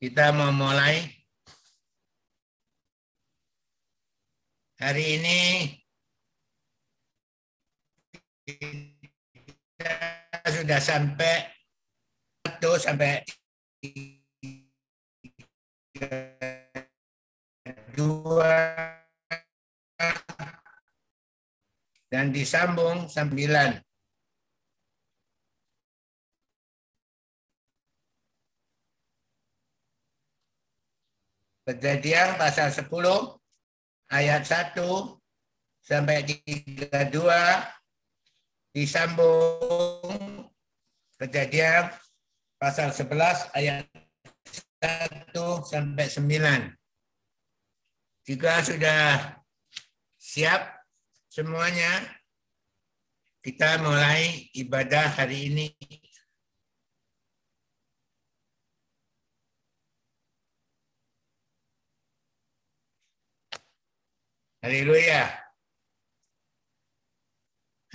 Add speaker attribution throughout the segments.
Speaker 1: Kita mau mulai hari ini kita sudah sampai satu sampai dua dan disambung sembilan. Kejadian pasal 10 ayat 1 sampai 32 disambung kejadian pasal 11 ayat 1 sampai 9. Jika sudah siap semuanya, kita mulai ibadah hari ini Haleluya.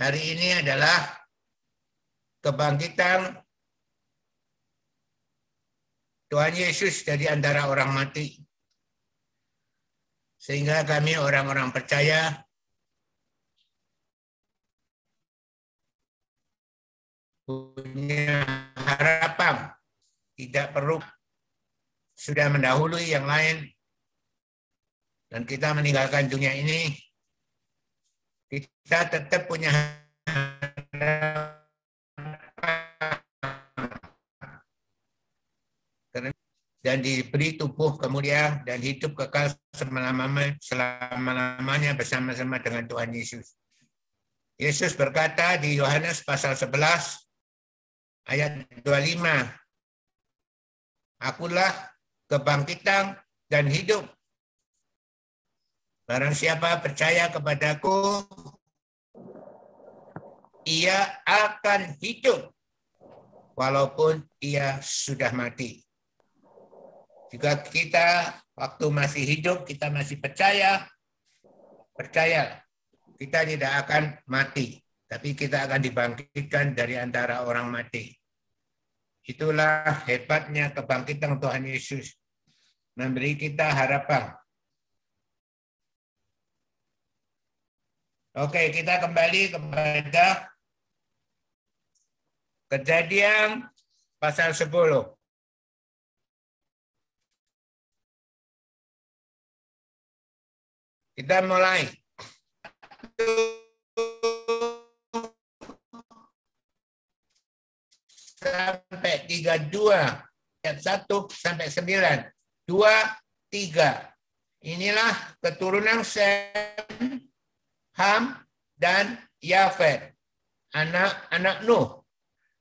Speaker 1: Hari ini adalah kebangkitan Tuhan Yesus dari antara orang mati. Sehingga kami orang-orang percaya punya harapan, tidak perlu sudah mendahului yang lain dan kita meninggalkan dunia ini, kita tetap punya dan diberi tubuh kemuliaan dan hidup kekal selama-lamanya bersama-sama dengan Tuhan Yesus. Yesus berkata di Yohanes pasal 11 ayat 25, Akulah kebangkitan dan hidup. Barang siapa percaya kepadaku, ia akan hidup walaupun ia sudah mati. Jika kita waktu masih hidup, kita masih percaya, percaya kita tidak akan mati, tapi kita akan dibangkitkan dari antara orang mati. Itulah hebatnya kebangkitan Tuhan Yesus. Memberi kita harapan. Oke, kita kembali kepada kejadian pasal 10. Kita mulai. Sampai 32, ayat 1 sampai 9. 2, 3. Inilah keturunan Sem, Ham dan Yafet, anak-anak Nuh.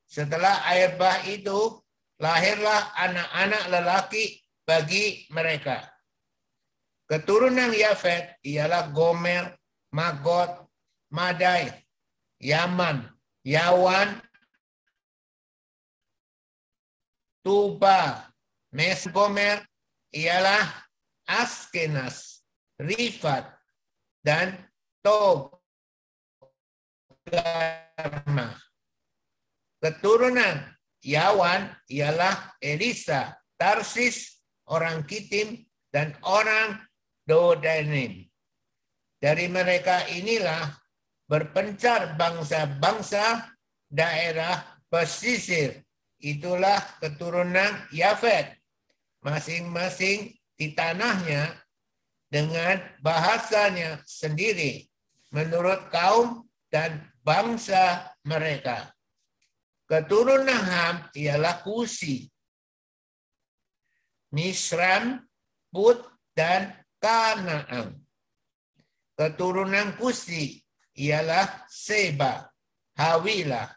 Speaker 1: Setelah air bah itu, lahirlah anak-anak lelaki bagi mereka. Keturunan Yafet ialah Gomer, Magot, Madai, Yaman, Yawan, Tuba, Mes Gomer ialah Askenas, Rifat, dan Togarma. Keturunan Yawan ialah Elisa, Tarsis, orang Kitim, dan orang Dodanim. Dari mereka inilah berpencar bangsa-bangsa daerah pesisir. Itulah keturunan Yafet. Masing-masing di tanahnya dengan bahasanya sendiri menurut kaum dan bangsa mereka. Keturunan Ham ialah Kusi, Misram, Put, dan Kanaan. Keturunan Kusi ialah Seba, Hawila,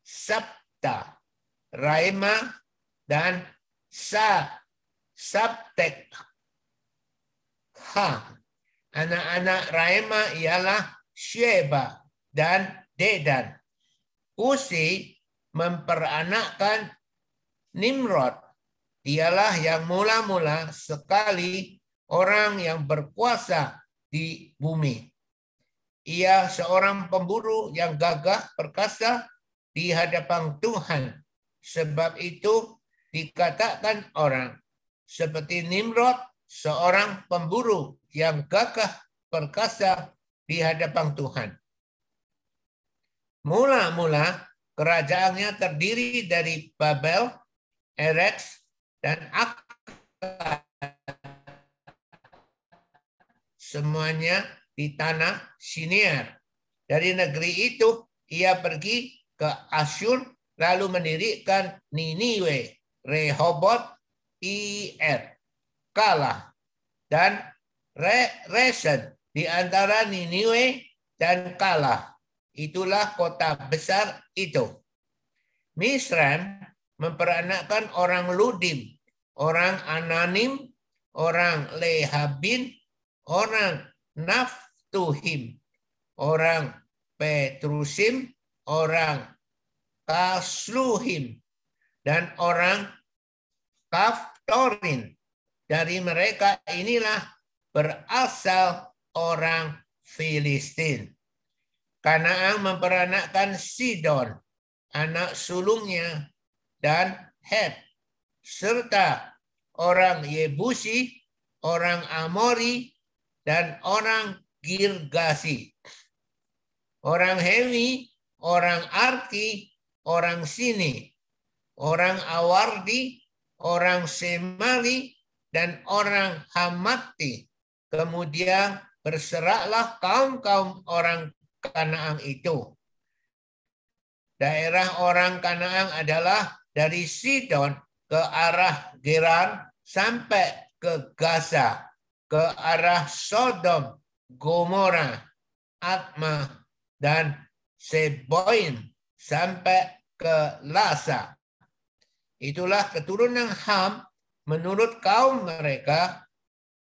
Speaker 1: Sabta, Raima, dan Sa, Sabtek. Ha. Anak-anak Raima ialah Sheba dan Dedan. Usi memperanakkan Nimrod. Dialah yang mula-mula sekali orang yang berkuasa di bumi. Ia seorang pemburu yang gagah perkasa di hadapan Tuhan. Sebab itu dikatakan orang, seperti Nimrod, seorang pemburu yang gagah perkasa di hadapan Tuhan. Mula-mula kerajaannya terdiri dari Babel, Erex, dan Akkad. Semuanya di tanah Siniar. Dari negeri itu, ia pergi ke Asyur, lalu mendirikan Niniwe, Rehoboth, Ir, Kalah, dan Re Resen di antara Niniwe dan Kalah. Itulah kota besar itu. Misraim memperanakkan orang Ludim, orang Ananim, orang Lehabin, orang Naftuhim, orang Petrusim, orang Kasluhim, dan orang Kaftorin. Dari mereka inilah berasal orang Filistin. Kanaan memperanakkan Sidon, anak sulungnya, dan Het, serta orang Yebusi, orang Amori, dan orang Girgasi. Orang Hemi, orang Arki, orang Sini, orang Awardi, orang Semali, dan orang Hamati. Kemudian berseraklah kaum-kaum orang Kanaan itu. Daerah orang Kanaan adalah dari Sidon ke arah Geran sampai ke Gaza, ke arah Sodom, Gomora, Atma, dan Seboim sampai ke Lasa. Itulah keturunan Ham menurut kaum mereka,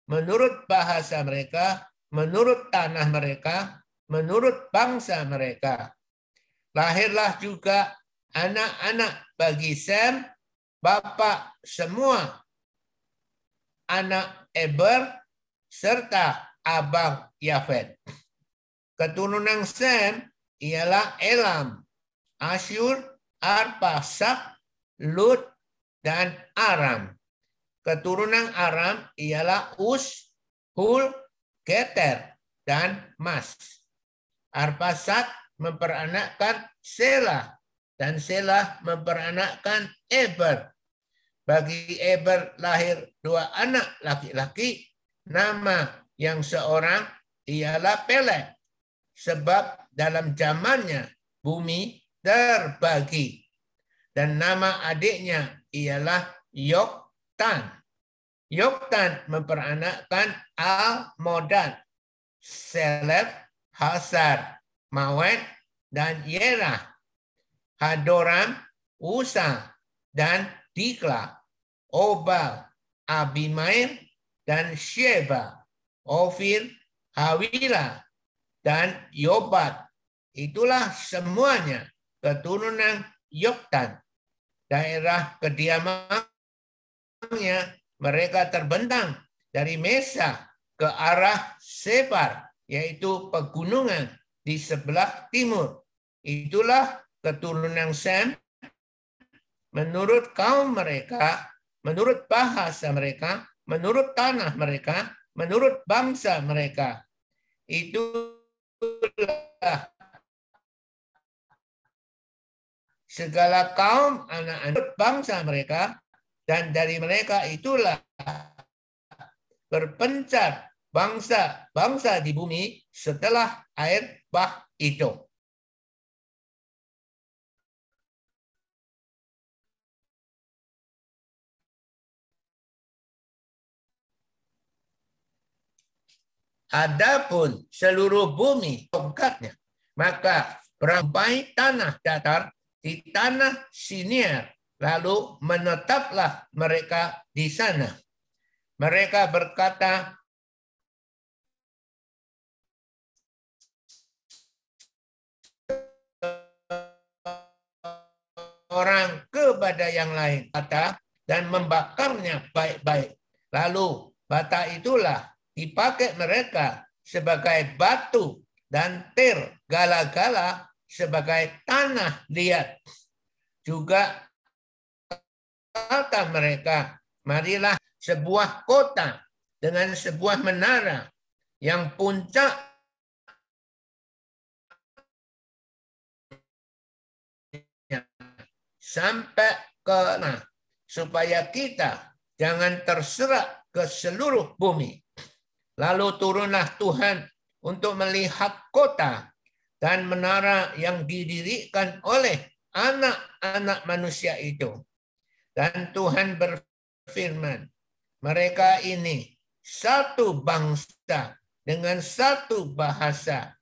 Speaker 1: menurut bahasa mereka, menurut tanah mereka, menurut bangsa mereka. Lahirlah juga anak-anak bagi Sem, bapak semua anak Eber, serta abang Yafet. Keturunan Sem ialah Elam, Asyur, Arpasak, Lut, dan Aram. Keturunan Aram ialah Us, Hul, Keter, dan Mas. Arpasat memperanakkan Sela dan Sela memperanakkan Eber. Bagi Eber lahir dua anak laki-laki, nama yang seorang ialah Pelek. Sebab dalam zamannya bumi terbagi. Dan nama adiknya ialah Yoktan. Yoktan memperanakkan Al-Modan, Selef, Hasar, Mawet, dan Yerah, Hadoram, Usa, dan Dikla, Obal, Abimael, dan Sheba, Ofir, Hawila, dan Yobat. Itulah semuanya keturunan Yoktan. Daerah kediamannya mereka terbentang dari Mesa ke arah Sebar yaitu pegunungan di sebelah timur. Itulah keturunan Sem menurut kaum mereka, menurut bahasa mereka, menurut tanah mereka, menurut bangsa mereka. Itulah segala kaum anak-anak bangsa mereka dan dari mereka itulah berpencar bangsa-bangsa di bumi setelah air bah itu. Adapun seluruh bumi tongkatnya, maka berampai tanah datar di tanah siniar, lalu menetaplah mereka di sana. Mereka berkata, orang kepada yang lain bata dan membakarnya baik-baik. Lalu bata itulah dipakai mereka sebagai batu dan tir gala-gala sebagai tanah liat. Juga kata mereka, marilah sebuah kota dengan sebuah menara yang puncak sampai ke nah, supaya kita jangan terserak ke seluruh bumi. Lalu turunlah Tuhan untuk melihat kota dan menara yang didirikan oleh anak-anak manusia itu. Dan Tuhan berfirman, mereka ini satu bangsa dengan satu bahasa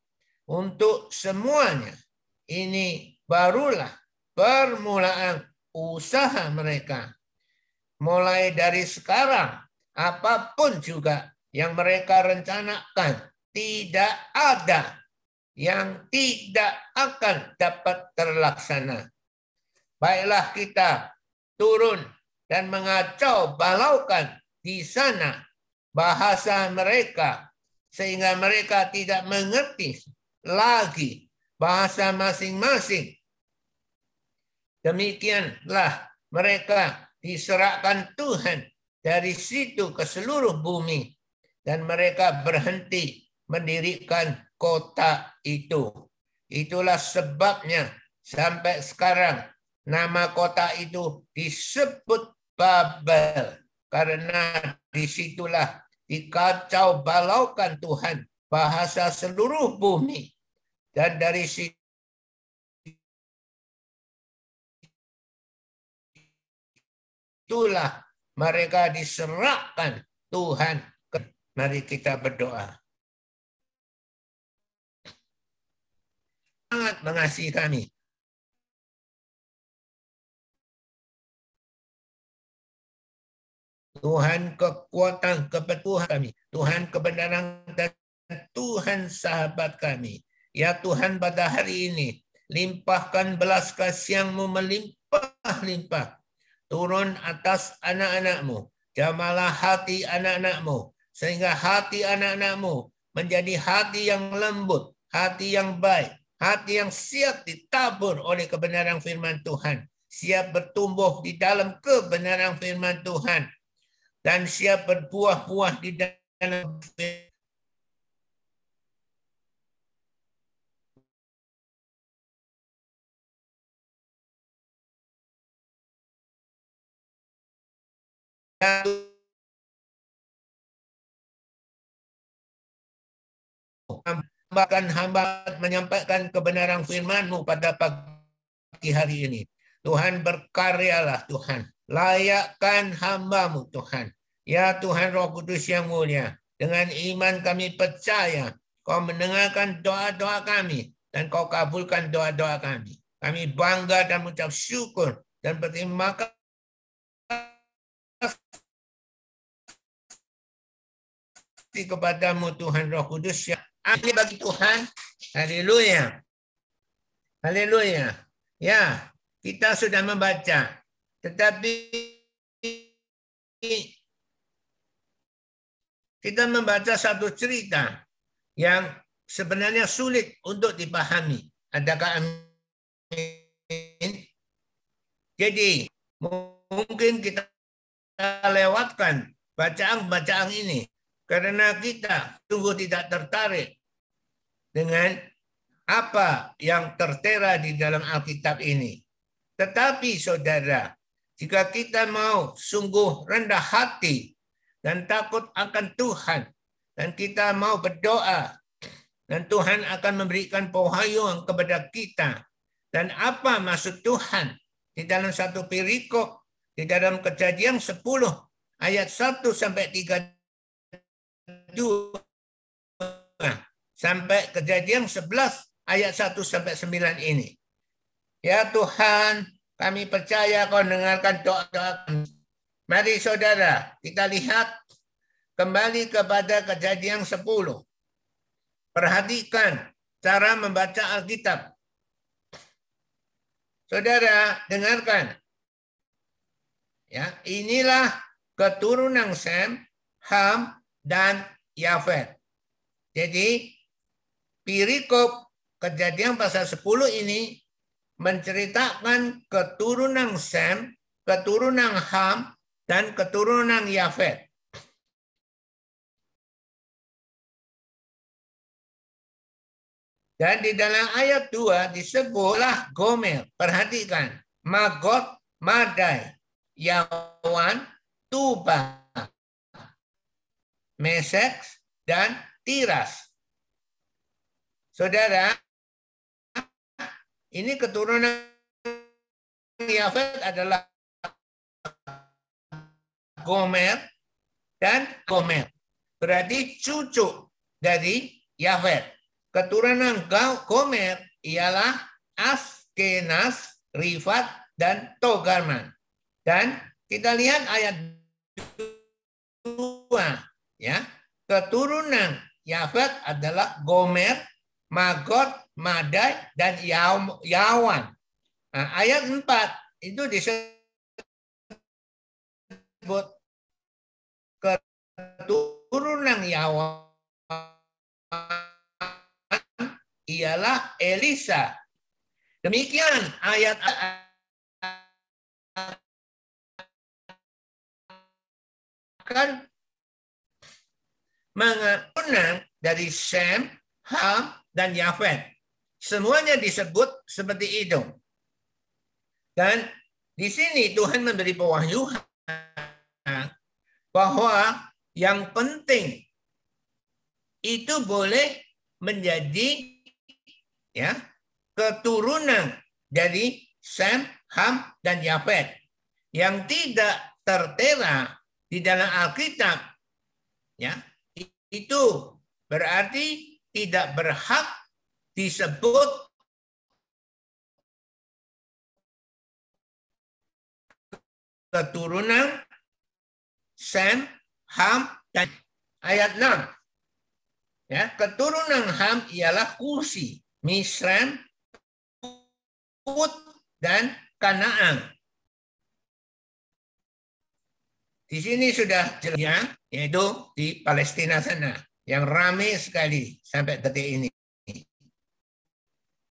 Speaker 1: untuk semuanya. Ini barulah permulaan usaha mereka. Mulai dari sekarang, apa pun juga yang mereka rencanakan, tidak ada yang tidak akan dapat terlaksana. Baiklah kita turun dan mengacau balaukan di sana bahasa mereka sehingga mereka tidak mengerti lagi bahasa masing-masing Demikianlah mereka diserahkan Tuhan dari situ ke seluruh bumi dan mereka berhenti mendirikan kota itu. Itulah sebabnya sampai sekarang nama kota itu disebut Babel karena di situlah dikacau balaukan Tuhan bahasa seluruh bumi dan dari situ itulah mereka diserahkan Tuhan. Mari kita berdoa. Sangat mengasihi kami. Tuhan kekuatan kebetulan kami. Tuhan kebenaran dan Tuhan sahabat kami. Ya Tuhan pada hari ini, limpahkan belas kasihanmu melimpah-limpah turun atas anak-anakmu. Jamalah hati anak-anakmu. Sehingga hati anak-anakmu menjadi hati yang lembut, hati yang baik, hati yang siap ditabur oleh kebenaran firman Tuhan. Siap bertumbuh di dalam kebenaran firman Tuhan. Dan siap berbuah-buah di dalam Bahkan hamba menyampaikan kebenaran firman-Mu pada pagi hari ini. Tuhan berkaryalah Tuhan. Layakkan hamba-Mu Tuhan. Ya Tuhan Roh Kudus yang mulia. Dengan iman kami percaya kau mendengarkan doa-doa kami. Dan kau kabulkan doa-doa kami. Kami bangga dan mengucap syukur dan berterima kasih kepadamu Tuhan Roh Kudus yang amin bagi Tuhan. Haleluya. Haleluya. Ya, kita sudah membaca. Tetapi kita membaca satu cerita yang sebenarnya sulit untuk dipahami. Adakah amin? Jadi, mungkin kita lewatkan bacaan-bacaan ini karena kita sungguh tidak tertarik dengan apa yang tertera di dalam Alkitab ini. Tetapi saudara, jika kita mau sungguh rendah hati dan takut akan Tuhan, dan kita mau berdoa, dan Tuhan akan memberikan pewahyuan kepada kita. Dan apa maksud Tuhan di dalam satu perikop, di dalam kejadian 10 ayat 1 sampai 3 sampai kejadian 11 ayat 1 sampai 9 ini. Ya Tuhan, kami percaya kau dengarkan doa-doa kami. Mari saudara, kita lihat kembali kepada kejadian 10. Perhatikan cara membaca Alkitab. Saudara, dengarkan. Ya, inilah keturunan Sem, Ham, dan Yafet. Jadi Pirikop kejadian pasal 10 ini menceritakan keturunan Sem, keturunan Ham, dan keturunan Yafet. Dan di dalam ayat 2 disebutlah Gomer. Perhatikan. Magot, Madai, Yawan, Tuba, Mesek, dan Tiras. Saudara, ini keturunan Yafet adalah Gomer dan Gomer. Berarti cucu dari Yafet. Keturunan Gomer ialah Askenas, Rifat, dan Togarman. Dan kita lihat ayat 2 ya. Keturunan Yafet adalah Gomer, Magot, Madai, dan Yawan. Nah, ayat 4 itu disebut keturunan Yawan ialah Elisa. Demikian ayat akan mengenang dari Sem, Ham, dan Yafet. Semuanya disebut seperti itu. Dan di sini Tuhan memberi pewahyuan bahwa yang penting itu boleh menjadi ya keturunan dari Sem, Ham, dan Yafet yang tidak tertera di dalam Alkitab ya itu berarti tidak berhak disebut keturunan Sem, Ham, dan ayat 6. Ya, keturunan Ham ialah Kusi. Misran, Put, dan Kanaan. Di sini sudah jelas ya, yaitu di Palestina sana yang ramai sekali sampai detik ini.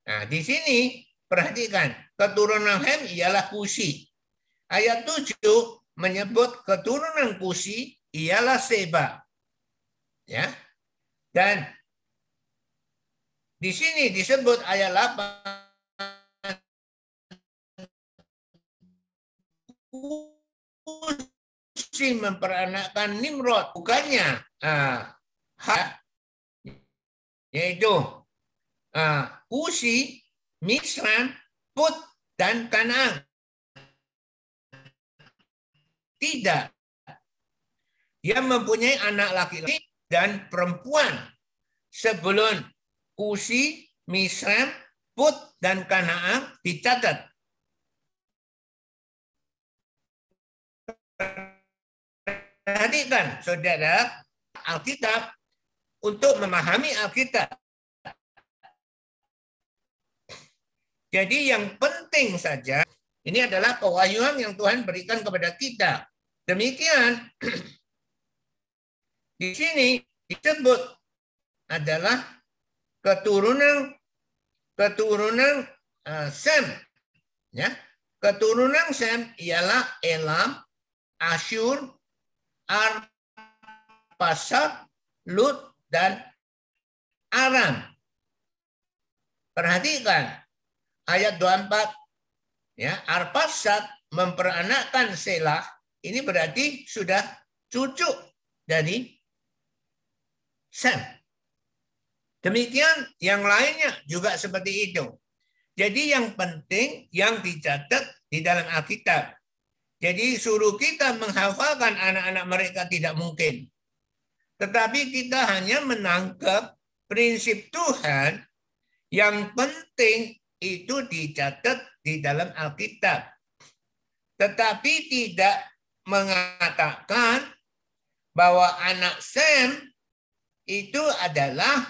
Speaker 1: Nah, di sini perhatikan keturunan Ham ialah Kusi. Ayat 7 menyebut keturunan Kusi ialah Seba. Ya. Dan di sini disebut ayat 8 Kusi memperanakkan Nimrod bukannya uh, yaitu uh, Misran, Put, dan Kanaan. Tidak. Dia mempunyai anak laki-laki dan perempuan sebelum Kusi, Misram, Put, dan Kanaan dicatat. Perhatikan, saudara, Alkitab untuk memahami Alkitab. Jadi yang penting saja, ini adalah pewahyuan yang Tuhan berikan kepada kita. Demikian, di sini disebut adalah keturunan keturunan uh, Sem ya keturunan Sem ialah Elam Asyur Arpasat Lut dan Aram perhatikan ayat 24 ya Arpasat memperanakkan Selah ini berarti sudah cucu dari Sem Demikian yang lainnya juga seperti itu. Jadi yang penting yang dicatat di dalam Alkitab. Jadi suruh kita menghafalkan anak-anak mereka tidak mungkin. Tetapi kita hanya menangkap prinsip Tuhan yang penting itu dicatat di dalam Alkitab. Tetapi tidak mengatakan bahwa anak Sem itu adalah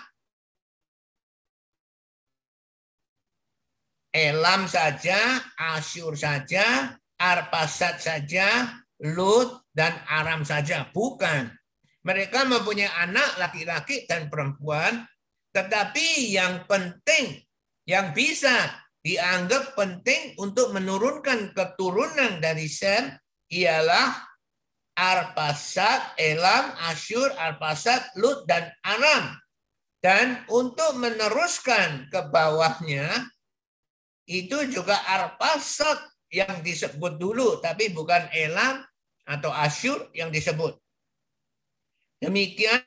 Speaker 1: Elam saja, Asyur saja, Arpasat saja, Lut, dan Aram saja. Bukan. Mereka mempunyai anak laki-laki dan perempuan, tetapi yang penting, yang bisa dianggap penting untuk menurunkan keturunan dari Sem ialah Arpasat, Elam, Asyur, Arpasat, Lut, dan Aram. Dan untuk meneruskan ke bawahnya, itu juga Arpasat yang disebut dulu, tapi bukan Elam atau Asyur yang disebut. Demikian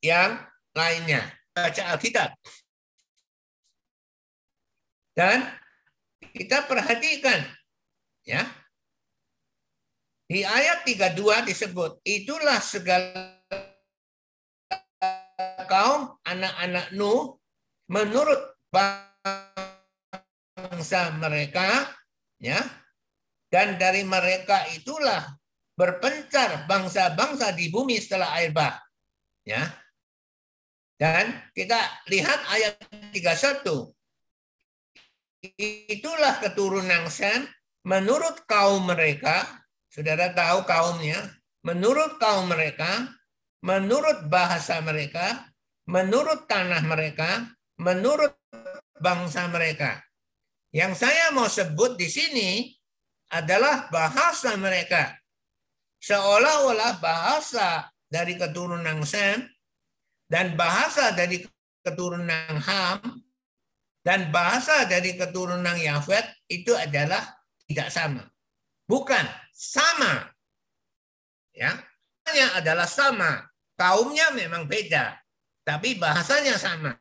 Speaker 1: yang lainnya. Baca Alkitab. Dan kita perhatikan ya di ayat 32 disebut, itulah segala kaum anak-anak Nuh menurut bangsa mereka ya dan dari mereka itulah berpencar bangsa-bangsa di bumi setelah air bah. Ya. Dan kita lihat ayat 31 itulah keturunan Sem menurut kaum mereka Saudara tahu kaumnya, menurut kaum mereka, menurut bahasa mereka, menurut tanah mereka, menurut bangsa mereka. Yang saya mau sebut di sini adalah bahasa mereka. Seolah-olah bahasa dari keturunan Sem dan bahasa dari keturunan Ham dan bahasa dari keturunan Yafet itu adalah tidak sama. Bukan, sama. Ya, hanya adalah sama. Kaumnya memang beda, tapi bahasanya sama.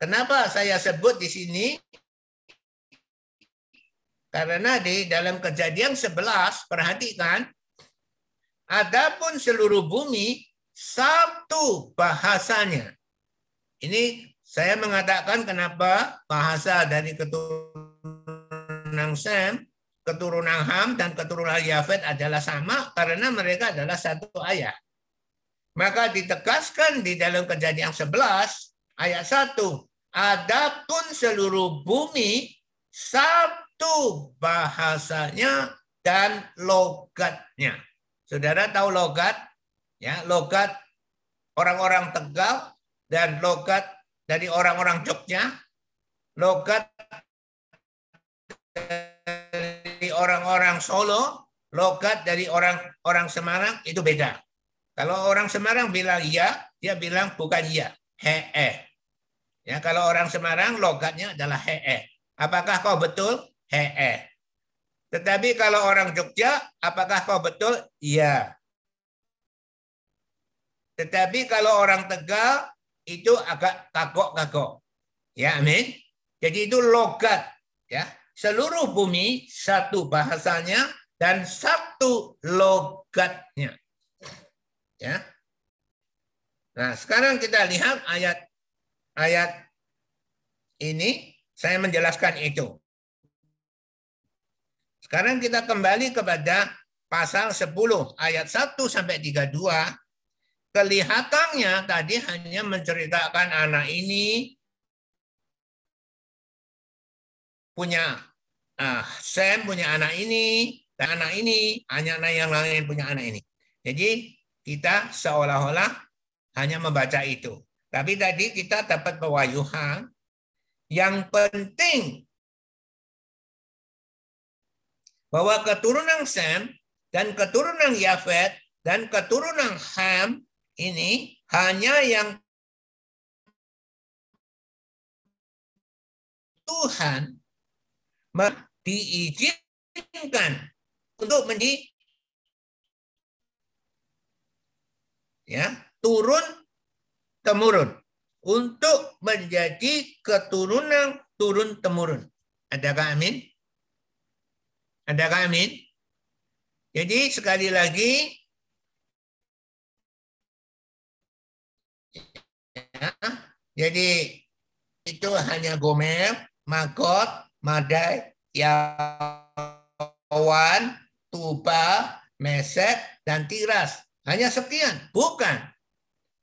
Speaker 1: Kenapa saya sebut di sini? Karena di dalam kejadian 11, perhatikan, adapun seluruh bumi satu bahasanya. Ini saya mengatakan kenapa bahasa dari keturunan Sam keturunan Ham dan keturunan Yafet adalah sama karena mereka adalah satu ayah. Maka ditegaskan di dalam kejadian 11 ayat 1. Adapun seluruh bumi satu bahasanya dan logatnya. Saudara tahu logat? Ya, logat orang-orang Tegal dan logat dari orang-orang Jogja. Logat orang-orang Solo, logat dari orang-orang Semarang itu beda. Kalau orang Semarang bilang iya, dia bilang bukan iya, he-eh. Ya, kalau orang Semarang logatnya adalah he-eh. Apakah kau betul? He-eh. Tetapi kalau orang Jogja, apakah kau betul? Iya. Tetapi kalau orang Tegal itu agak kagok-kagok. Ya, amin. Jadi itu logat, ya seluruh bumi satu bahasanya dan satu logatnya. Ya. Nah, sekarang kita lihat ayat ayat ini saya menjelaskan itu. Sekarang kita kembali kepada pasal 10 ayat 1 sampai 32. Kelihatannya tadi hanya menceritakan anak ini punya uh, Sam punya anak ini dan anak ini hanya anak yang lain punya anak ini. Jadi kita seolah-olah hanya membaca itu. Tapi tadi kita dapat pewayuhan yang penting bahwa keturunan Sam dan keturunan Yafet dan keturunan Ham ini hanya yang Tuhan diizinkan untuk menjadi ya turun temurun untuk menjadi keturunan turun temurun. Adakah amin? Adakah amin? Jadi sekali lagi ya, jadi itu hanya Gomer, Makot, Madai, Yawan, Tuba, Mesek, dan Tiras. Hanya sekian, bukan.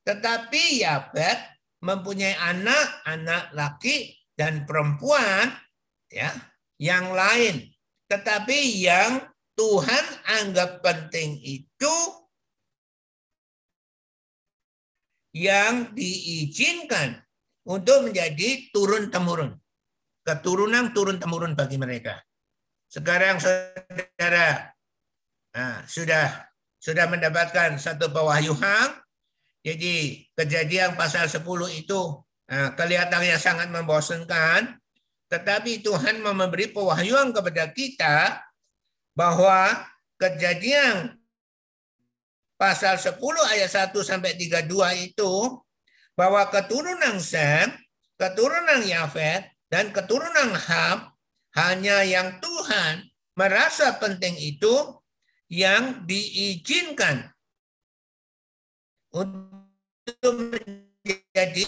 Speaker 1: Tetapi Yabet mempunyai anak, anak laki dan perempuan ya, yang lain. Tetapi yang Tuhan anggap penting itu yang diizinkan untuk menjadi turun temurun keturunan turun temurun bagi mereka. sekarang saudara nah, sudah sudah mendapatkan satu pewahyuan. Jadi kejadian pasal 10 itu nah, kelihatannya sangat membosankan. Tetapi Tuhan memberi pewahyuan kepada kita bahwa kejadian pasal 10 ayat 1 sampai 32 itu bahwa keturunan Sem, keturunan Yafet, dan keturunan Ham hanya yang Tuhan merasa penting itu yang diizinkan untuk menjadi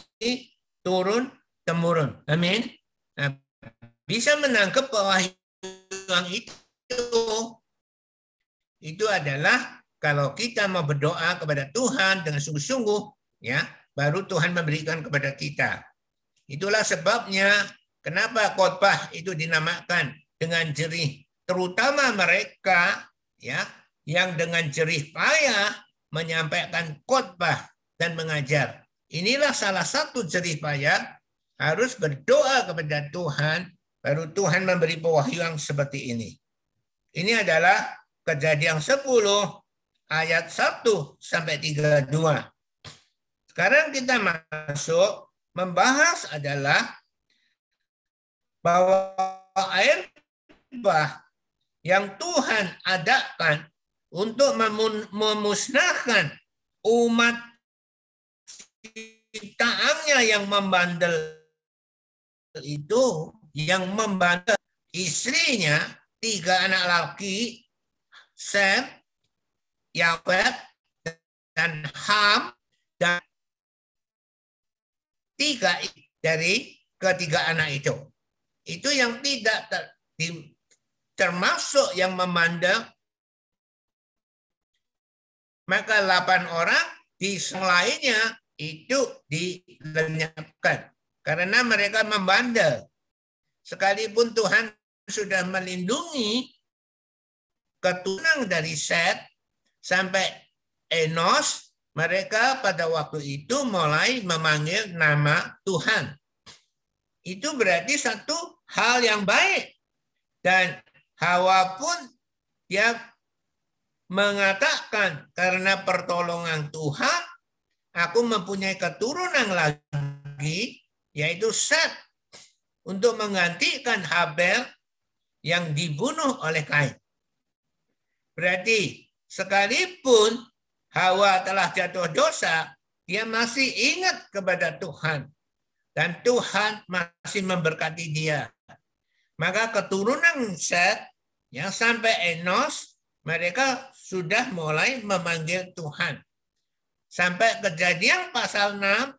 Speaker 1: turun temurun. Amin. Nah, bisa menangkap yang itu itu adalah kalau kita mau berdoa kepada Tuhan dengan sungguh-sungguh, ya, baru Tuhan memberikan kepada kita. Itulah sebabnya kenapa khotbah itu dinamakan dengan jerih, terutama mereka ya yang dengan jerih payah menyampaikan khotbah dan mengajar. Inilah salah satu jerih payah harus berdoa kepada Tuhan baru Tuhan memberi pewahyuan seperti ini. Ini adalah kejadian 10 ayat 1 sampai 32. Sekarang kita masuk membahas adalah bahwa air bah yang Tuhan adakan untuk memusnahkan umat ciptaannya yang membandel itu yang membandel istrinya tiga anak laki Sem, Yafet, dan Ham dan tiga dari ketiga anak itu. Itu yang tidak ter, termasuk yang memandang maka delapan orang di lainnya itu dilenyapkan karena mereka membandel. Sekalipun Tuhan sudah melindungi keturunan dari Set sampai Enos, mereka pada waktu itu mulai memanggil nama Tuhan. Itu berarti satu hal yang baik. Dan Hawa pun dia mengatakan karena pertolongan Tuhan aku mempunyai keturunan lagi yaitu Set untuk menggantikan Habel yang dibunuh oleh Kain. Berarti sekalipun Hawa telah jatuh dosa, dia masih ingat kepada Tuhan dan Tuhan masih memberkati dia. Maka keturunan Set yang sampai Enos, mereka sudah mulai memanggil Tuhan. Sampai kejadian pasal 6,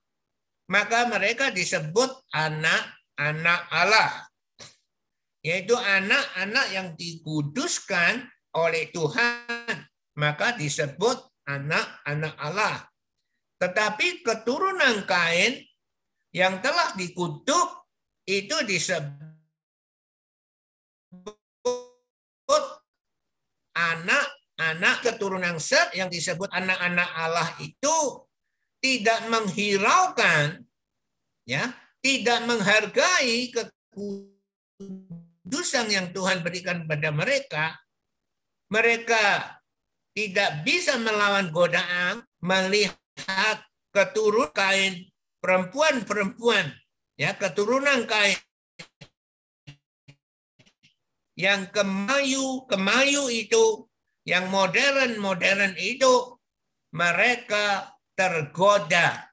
Speaker 1: maka mereka disebut anak-anak Allah. Yaitu anak-anak yang dikuduskan oleh Tuhan. Maka disebut anak-anak Allah. Tetapi keturunan Kain yang telah dikutuk itu disebut anak-anak keturunan Set yang disebut anak-anak Allah itu tidak menghiraukan ya, tidak menghargai kekudusan yang Tuhan berikan pada mereka. Mereka tidak bisa melawan godaan melihat keturunan kain perempuan-perempuan ya keturunan kain yang kemayu kemayu itu yang modern-modern itu mereka tergoda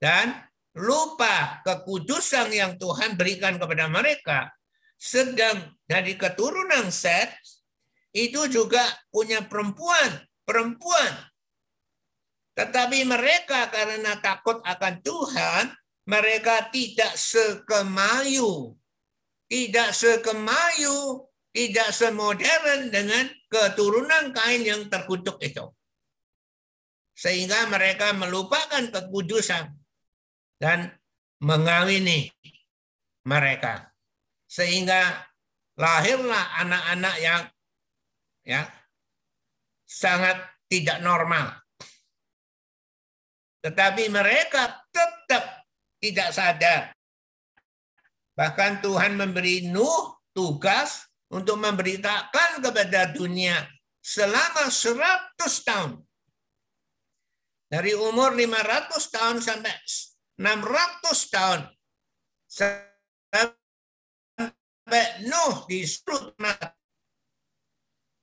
Speaker 1: dan lupa kekudusan yang Tuhan berikan kepada mereka. Sedang dari keturunan Set itu juga punya perempuan, perempuan. Tetapi mereka karena takut akan Tuhan, mereka tidak sekemayu. Tidak sekemayu tidak semodern dengan keturunan kain yang terkutuk itu. Sehingga mereka melupakan kekudusan dan mengawini mereka. Sehingga lahirlah anak-anak yang ya sangat tidak normal. Tetapi mereka tetap tidak sadar. Bahkan Tuhan memberi Nuh tugas untuk memberitakan kepada dunia selama 100 tahun. Dari umur 500 tahun sampai 600 tahun. Sampai Nuh disuruh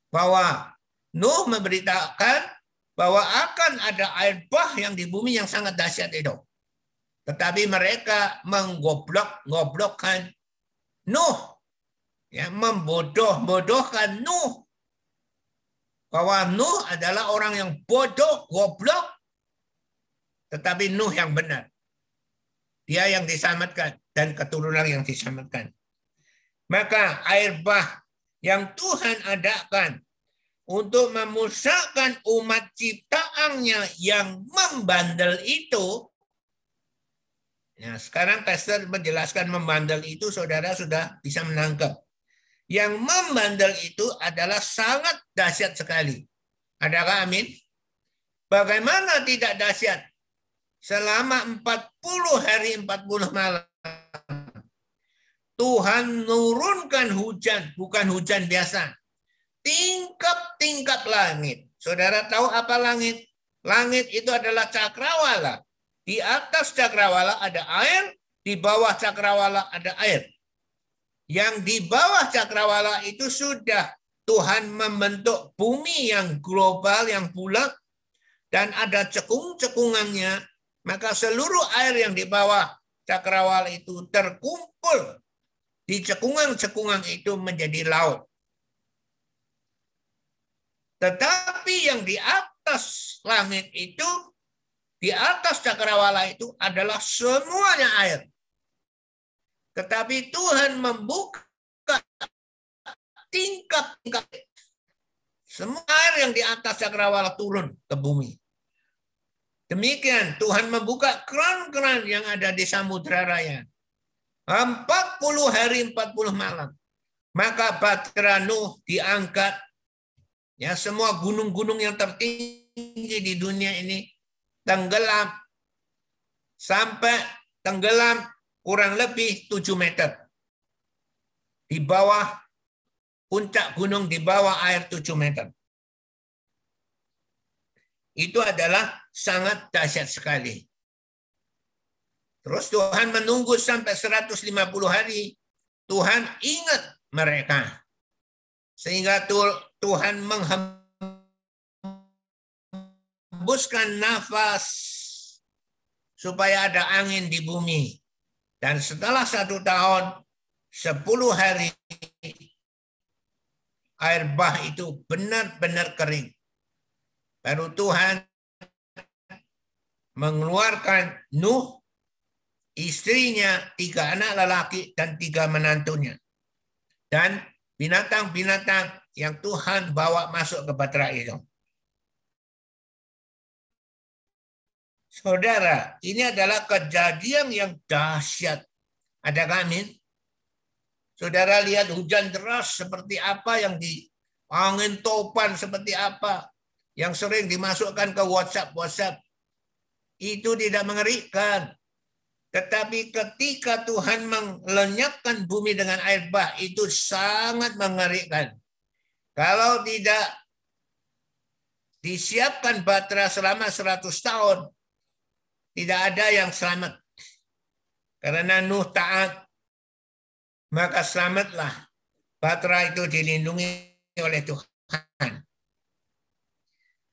Speaker 1: bahwa Nuh memberitakan bahwa akan ada air bah yang di bumi yang sangat dahsyat itu. Tetapi mereka menggoblok-goblokkan Nuh. Ya, membodoh-bodohkan Nuh. Bahwa Nuh adalah orang yang bodoh, goblok. Tetapi Nuh yang benar. Dia yang diselamatkan dan keturunan yang diselamatkan. Maka air bah yang Tuhan adakan untuk memusahkan umat ciptaannya yang membandel itu Ya, sekarang pastor menjelaskan membandel itu saudara sudah bisa menangkap. Yang membandel itu adalah sangat dahsyat sekali. Adakah amin? Bagaimana tidak dahsyat? Selama 40 hari 40 malam. Tuhan nurunkan hujan, bukan hujan biasa. Tingkap-tingkap langit. Saudara tahu apa langit? Langit itu adalah cakrawala. Di atas cakrawala ada air, di bawah cakrawala ada air. Yang di bawah cakrawala itu sudah Tuhan membentuk bumi yang global, yang bulat, dan ada cekung-cekungannya, maka seluruh air yang di bawah cakrawala itu terkumpul di cekungan-cekungan itu menjadi laut. Tetapi yang di atas langit itu di atas cakrawala itu adalah semuanya air. Tetapi Tuhan membuka tingkat-tingkat semua air yang di atas cakrawala turun ke bumi. Demikian Tuhan membuka keran-keran yang ada di samudra raya. 40 hari 40 malam. Maka Batra Nuh diangkat. Ya semua gunung-gunung yang tertinggi di dunia ini tenggelam sampai tenggelam kurang lebih 7 meter. Di bawah puncak gunung di bawah air 7 meter. Itu adalah sangat dahsyat sekali. Terus Tuhan menunggu sampai 150 hari. Tuhan ingat mereka. Sehingga Tuhan menghembuskan hembuskan nafas supaya ada angin di bumi. Dan setelah satu tahun, sepuluh hari, air bah itu benar-benar kering. Baru Tuhan mengeluarkan Nuh, istrinya, tiga anak lelaki, dan tiga menantunya. Dan binatang-binatang yang Tuhan bawa masuk ke batra itu. Saudara, ini adalah kejadian yang dahsyat. Ada amin? Saudara lihat hujan deras seperti apa yang di angin topan seperti apa yang sering dimasukkan ke WhatsApp WhatsApp itu tidak mengerikan. Tetapi ketika Tuhan melenyapkan bumi dengan air bah itu sangat mengerikan. Kalau tidak disiapkan batra selama 100 tahun, tidak ada yang selamat. Karena Nuh taat, maka selamatlah. Batra itu dilindungi oleh Tuhan.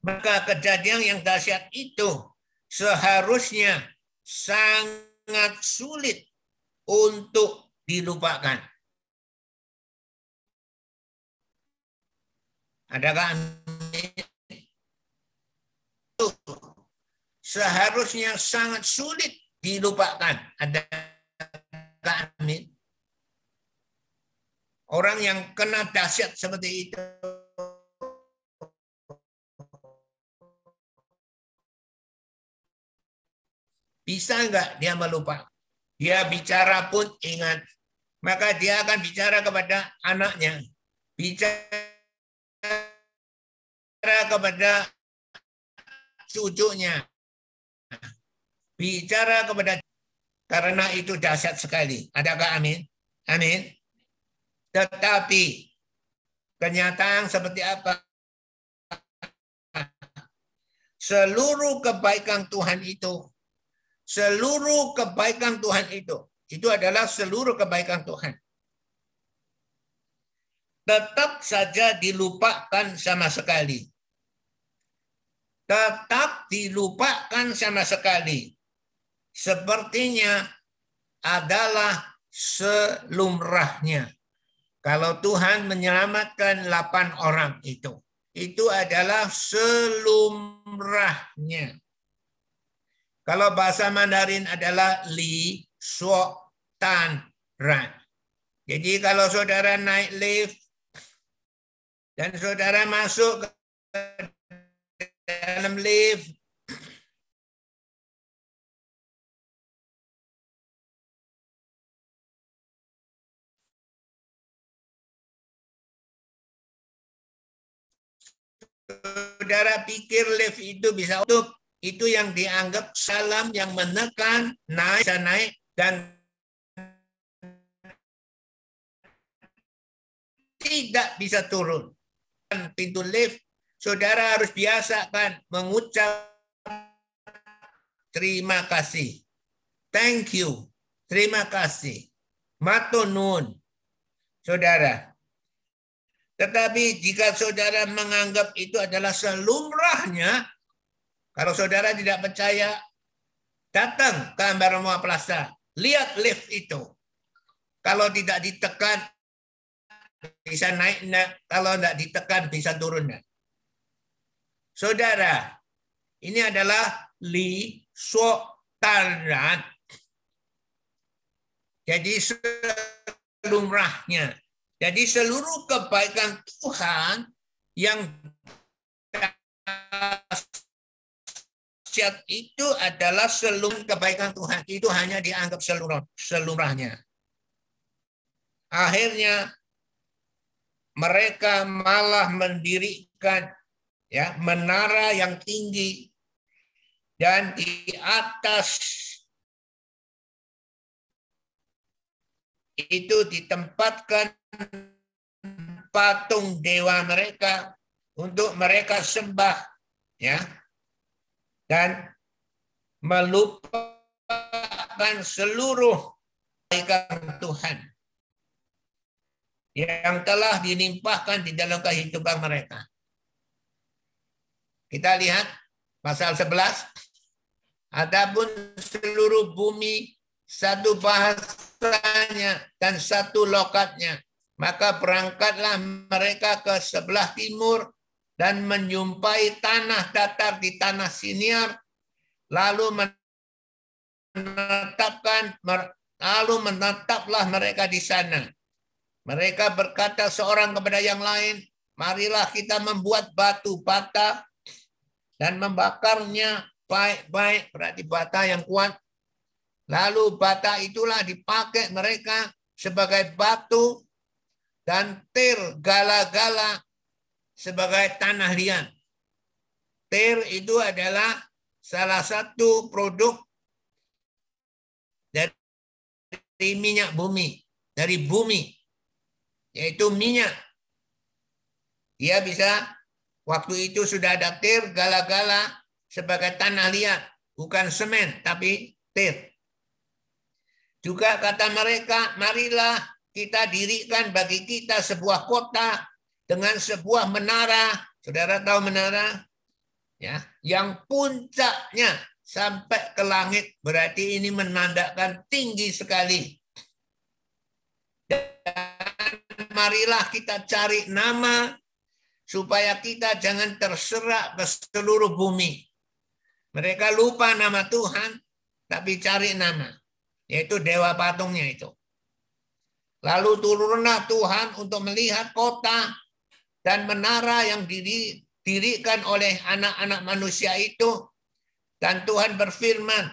Speaker 1: Maka kejadian yang dahsyat itu seharusnya sangat sulit untuk dilupakan. Adakah seharusnya sangat sulit dilupakan. Ada amin. Orang yang kena dahsyat seperti itu bisa enggak dia melupa? Dia bicara pun ingat. Maka dia akan bicara kepada anaknya. Bicara kepada cucunya bicara kepada karena itu dahsyat sekali. Adakah amin? Amin. Tetapi kenyataan seperti apa? Seluruh kebaikan Tuhan itu, seluruh kebaikan Tuhan itu, itu adalah seluruh kebaikan Tuhan. Tetap saja dilupakan sama sekali. Tetap dilupakan sama sekali. Sepertinya adalah selumrahnya. Kalau Tuhan menyelamatkan 8 orang itu itu adalah selumrahnya. Kalau bahasa Mandarin adalah li suo tan ran. Jadi kalau saudara naik lift dan saudara masuk ke dalam lift saudara pikir lift itu bisa untuk itu yang dianggap salam yang menekan naik bisa naik dan tidak bisa turun. Pintu lift, saudara harus biasakan mengucap terima kasih. Thank you. Terima kasih. Matunun. Saudara, tetapi jika saudara menganggap itu adalah selumrahnya, kalau saudara tidak percaya, datang ke Ambarama Plaza, lihat lift itu. Kalau tidak ditekan, bisa naik, kalau tidak ditekan, bisa turun. Saudara, ini adalah li taran. Jadi selumrahnya. Jadi seluruh kebaikan Tuhan yang dahsyat itu adalah seluruh kebaikan Tuhan. Itu hanya dianggap seluruh seluruhnya. Akhirnya mereka malah mendirikan ya menara yang tinggi. Dan di atas itu ditempatkan patung dewa mereka untuk mereka sembah ya dan melupakan seluruh kebaikan Tuhan yang telah dilimpahkan di dalam kehidupan mereka. Kita lihat pasal 11. Adapun seluruh bumi satu bahasanya dan satu lokatnya maka berangkatlah mereka ke sebelah timur dan menyumpai tanah datar di tanah Siniar, lalu menetapkan lalu menetaplah mereka di sana. Mereka berkata seorang kepada yang lain, marilah kita membuat batu bata dan membakarnya baik-baik, berarti bata yang kuat. Lalu bata itulah dipakai mereka sebagai batu dan tir gala-gala sebagai tanah liat. Tir itu adalah salah satu produk dari minyak bumi, dari bumi, yaitu minyak. Dia bisa waktu itu sudah ada tir gala-gala sebagai tanah liat, bukan semen tapi tir. Juga kata mereka, marilah kita dirikan bagi kita sebuah kota dengan sebuah menara. Saudara tahu menara? Ya, yang puncaknya sampai ke langit berarti ini menandakan tinggi sekali. Dan marilah kita cari nama supaya kita jangan terserak ke seluruh bumi. Mereka lupa nama Tuhan, tapi cari nama, yaitu dewa patungnya itu. Lalu turunlah Tuhan untuk melihat kota dan menara yang didirikan oleh anak-anak manusia itu. Dan Tuhan berfirman,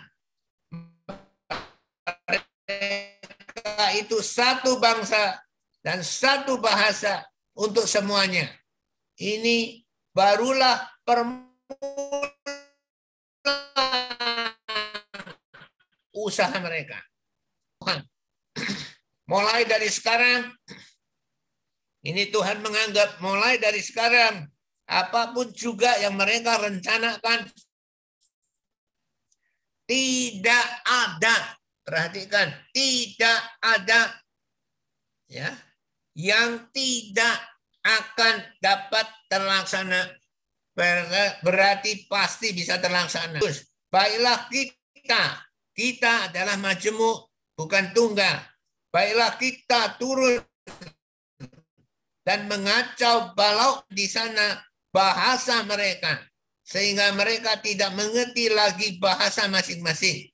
Speaker 1: mereka itu satu bangsa dan satu bahasa untuk semuanya. Ini barulah permulaan usaha mereka. Mulai dari sekarang, Ini Tuhan menganggap mulai dari sekarang apa pun juga yang mereka rencanakan tidak ada. Perhatikan, tidak ada ya yang tidak akan dapat terlaksana berarti pasti bisa terlaksana. Baiklah kita, kita adalah majemuk bukan tunggal. Baiklah kita turun dan mengacau balau di sana bahasa mereka sehingga mereka tidak mengerti lagi bahasa masing-masing.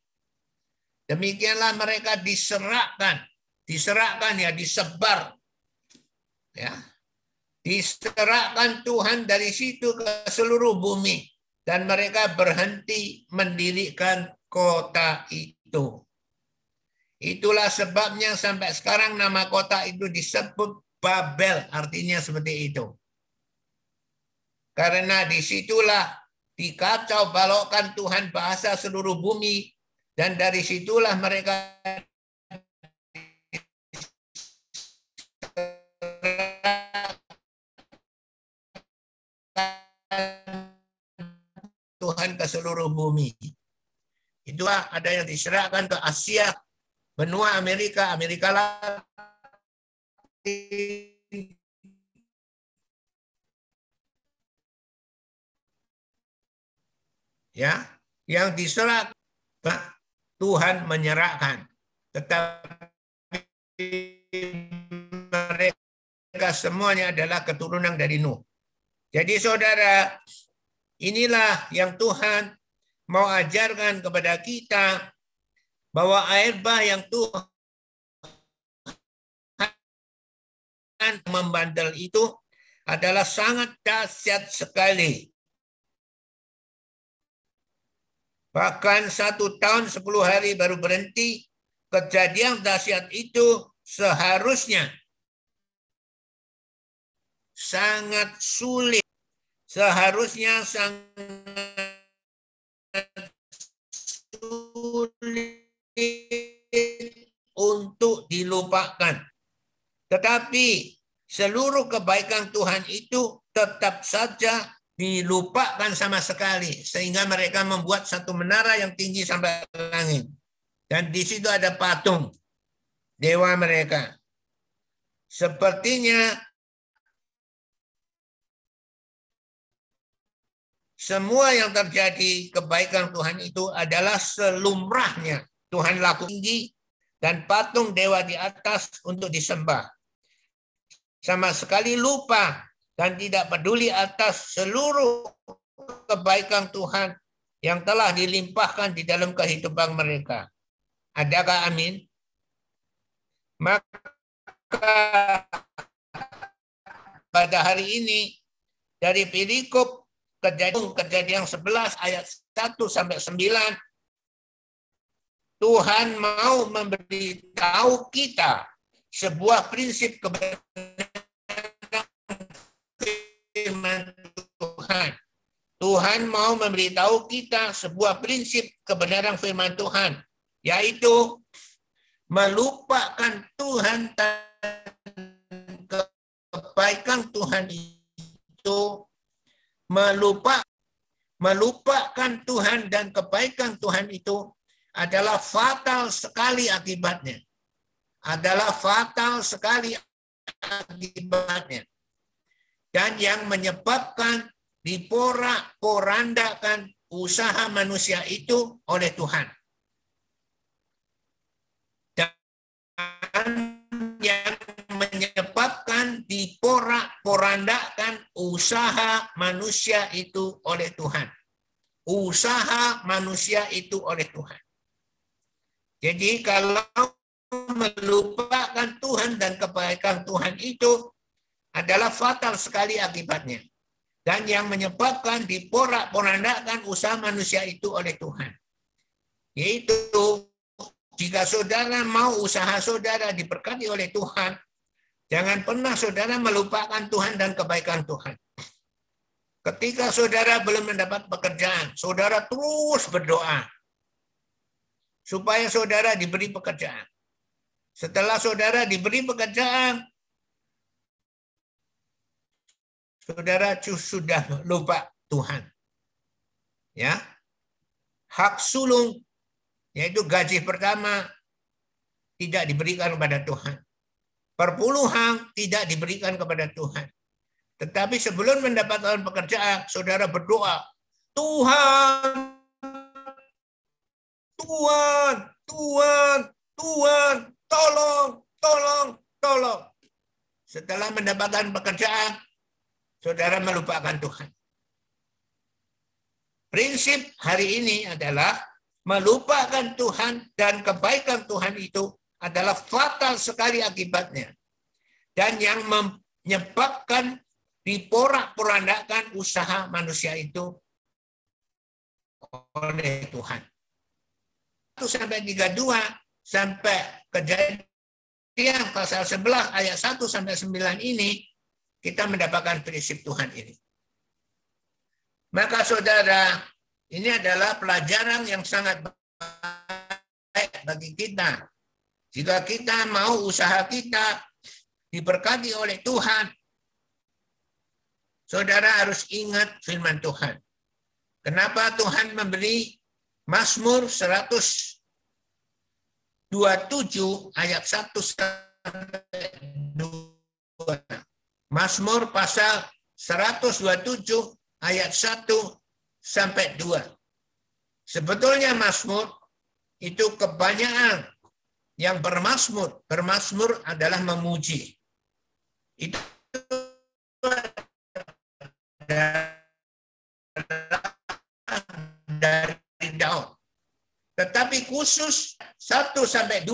Speaker 1: Demikianlah mereka diserahkan, diserahkan ya disebar ya. Diserahkan Tuhan dari situ ke seluruh bumi dan mereka berhenti mendirikan kota itu. Itulah sebabnya sampai sekarang nama kota itu disebut Babel artinya seperti itu. Karena di situlah dikacau balokkan Tuhan bahasa seluruh bumi dan dari situlah mereka Tuhan ke seluruh bumi. Itulah ada yang diserahkan ke Asia, benua Amerika, Amerika Latin, ya yang diserah Tuhan menyerahkan tetapi mereka semuanya adalah keturunan dari Nuh. Jadi saudara, inilah yang Tuhan mau ajarkan kepada kita bahwa air bah yang Tuhan membandel itu adalah sangat dahsyat sekali. Bahkan satu tahun sepuluh hari baru berhenti, kejadian dahsyat itu seharusnya sangat sulit. Seharusnya sangat sulit untuk dilupakan. Tetapi seluruh kebaikan Tuhan itu tetap saja dilupakan sama sekali sehingga mereka membuat satu menara yang tinggi sampai langit. Dan di situ ada patung dewa mereka. Sepertinya semua yang terjadi kebaikan Tuhan itu adalah selumrahnya. Tuhan laku tinggi dan patung dewa di atas untuk disembah sama sekali lupa dan tidak peduli atas seluruh kebaikan Tuhan yang telah dilimpahkan di dalam kehidupan mereka. Adakah amin? Maka pada hari ini dari perikop kejadian kejadian 11 ayat 1 sampai 9 Tuhan mau memberitahu kita sebuah prinsip kebenaran firman Tuhan. Tuhan mau memberitahu kita sebuah prinsip kebenaran firman Tuhan, yaitu melupakan Tuhan dan kebaikan Tuhan itu melupa melupakan Tuhan dan kebaikan Tuhan itu adalah fatal sekali akibatnya. Adalah fatal sekali akibatnya dan yang menyebabkan diporak-porandakan usaha manusia itu oleh Tuhan. Dan yang menyebabkan diporak-porandakan usaha manusia itu oleh Tuhan. Usaha manusia itu oleh Tuhan. Jadi kalau melupakan Tuhan dan kebaikan Tuhan itu adalah fatal sekali akibatnya. Dan yang menyebabkan diporak-porandakan usaha manusia itu oleh Tuhan. Yaitu jika saudara mau usaha saudara diberkati oleh Tuhan, jangan pernah saudara melupakan Tuhan dan kebaikan Tuhan. Ketika saudara belum mendapat pekerjaan, saudara terus berdoa supaya saudara diberi pekerjaan. Setelah saudara diberi pekerjaan, saudara sudah lupa Tuhan. Ya. Hak sulung yaitu gaji pertama tidak diberikan kepada Tuhan. Perpuluhan tidak diberikan kepada Tuhan. Tetapi sebelum mendapatkan pekerjaan, saudara berdoa, Tuhan, Tuhan, Tuhan, Tuhan, tolong, tolong, tolong. Setelah mendapatkan pekerjaan, saudara melupakan Tuhan. Prinsip hari ini adalah melupakan Tuhan dan kebaikan Tuhan itu adalah fatal sekali akibatnya. Dan yang menyebabkan diporak-porandakan usaha manusia itu oleh Tuhan. 1 sampai 32 sampai kejadian pasal 11 ayat 1 sampai 9 ini kita mendapatkan prinsip Tuhan ini. Maka saudara, ini adalah pelajaran yang sangat baik bagi kita jika kita mau usaha kita diberkati oleh Tuhan, saudara harus ingat firman Tuhan. Kenapa Tuhan memberi Mazmur 127 ayat 1 sampai 2. Mazmur pasal 127 ayat 1 sampai 2. Sebetulnya Mazmur itu kebanyakan yang bermasmur. Bermasmur adalah memuji. Itu dari Daud. Tetapi khusus 1 sampai 2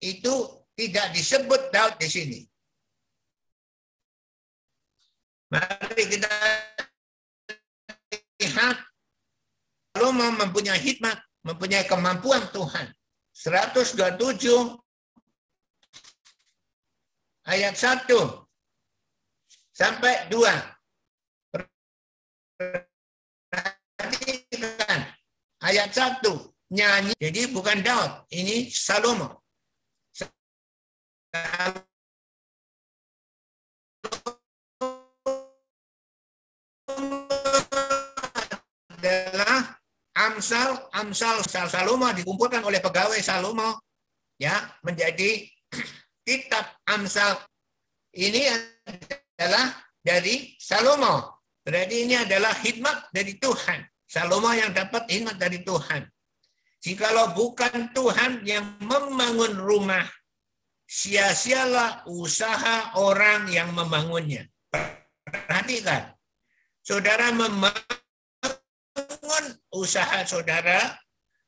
Speaker 1: itu tidak disebut Daud di sini. Mari kita lihat Salomo mempunyai hikmat, mempunyai kemampuan Tuhan. 127 ayat 1 sampai 2. Perhatikan ayat 1 nyanyi. Jadi bukan Daud, ini Salomo. adalah Amsal, Amsal Salomo dikumpulkan oleh pegawai Salomo ya menjadi kitab Amsal. Ini adalah dari Salomo. Berarti ini adalah hikmat dari Tuhan. Salomo yang dapat hikmat dari Tuhan. Jikalau bukan Tuhan yang membangun rumah, sia-sialah usaha orang yang membangunnya. Perhatikan, saudara membangun membangun usaha saudara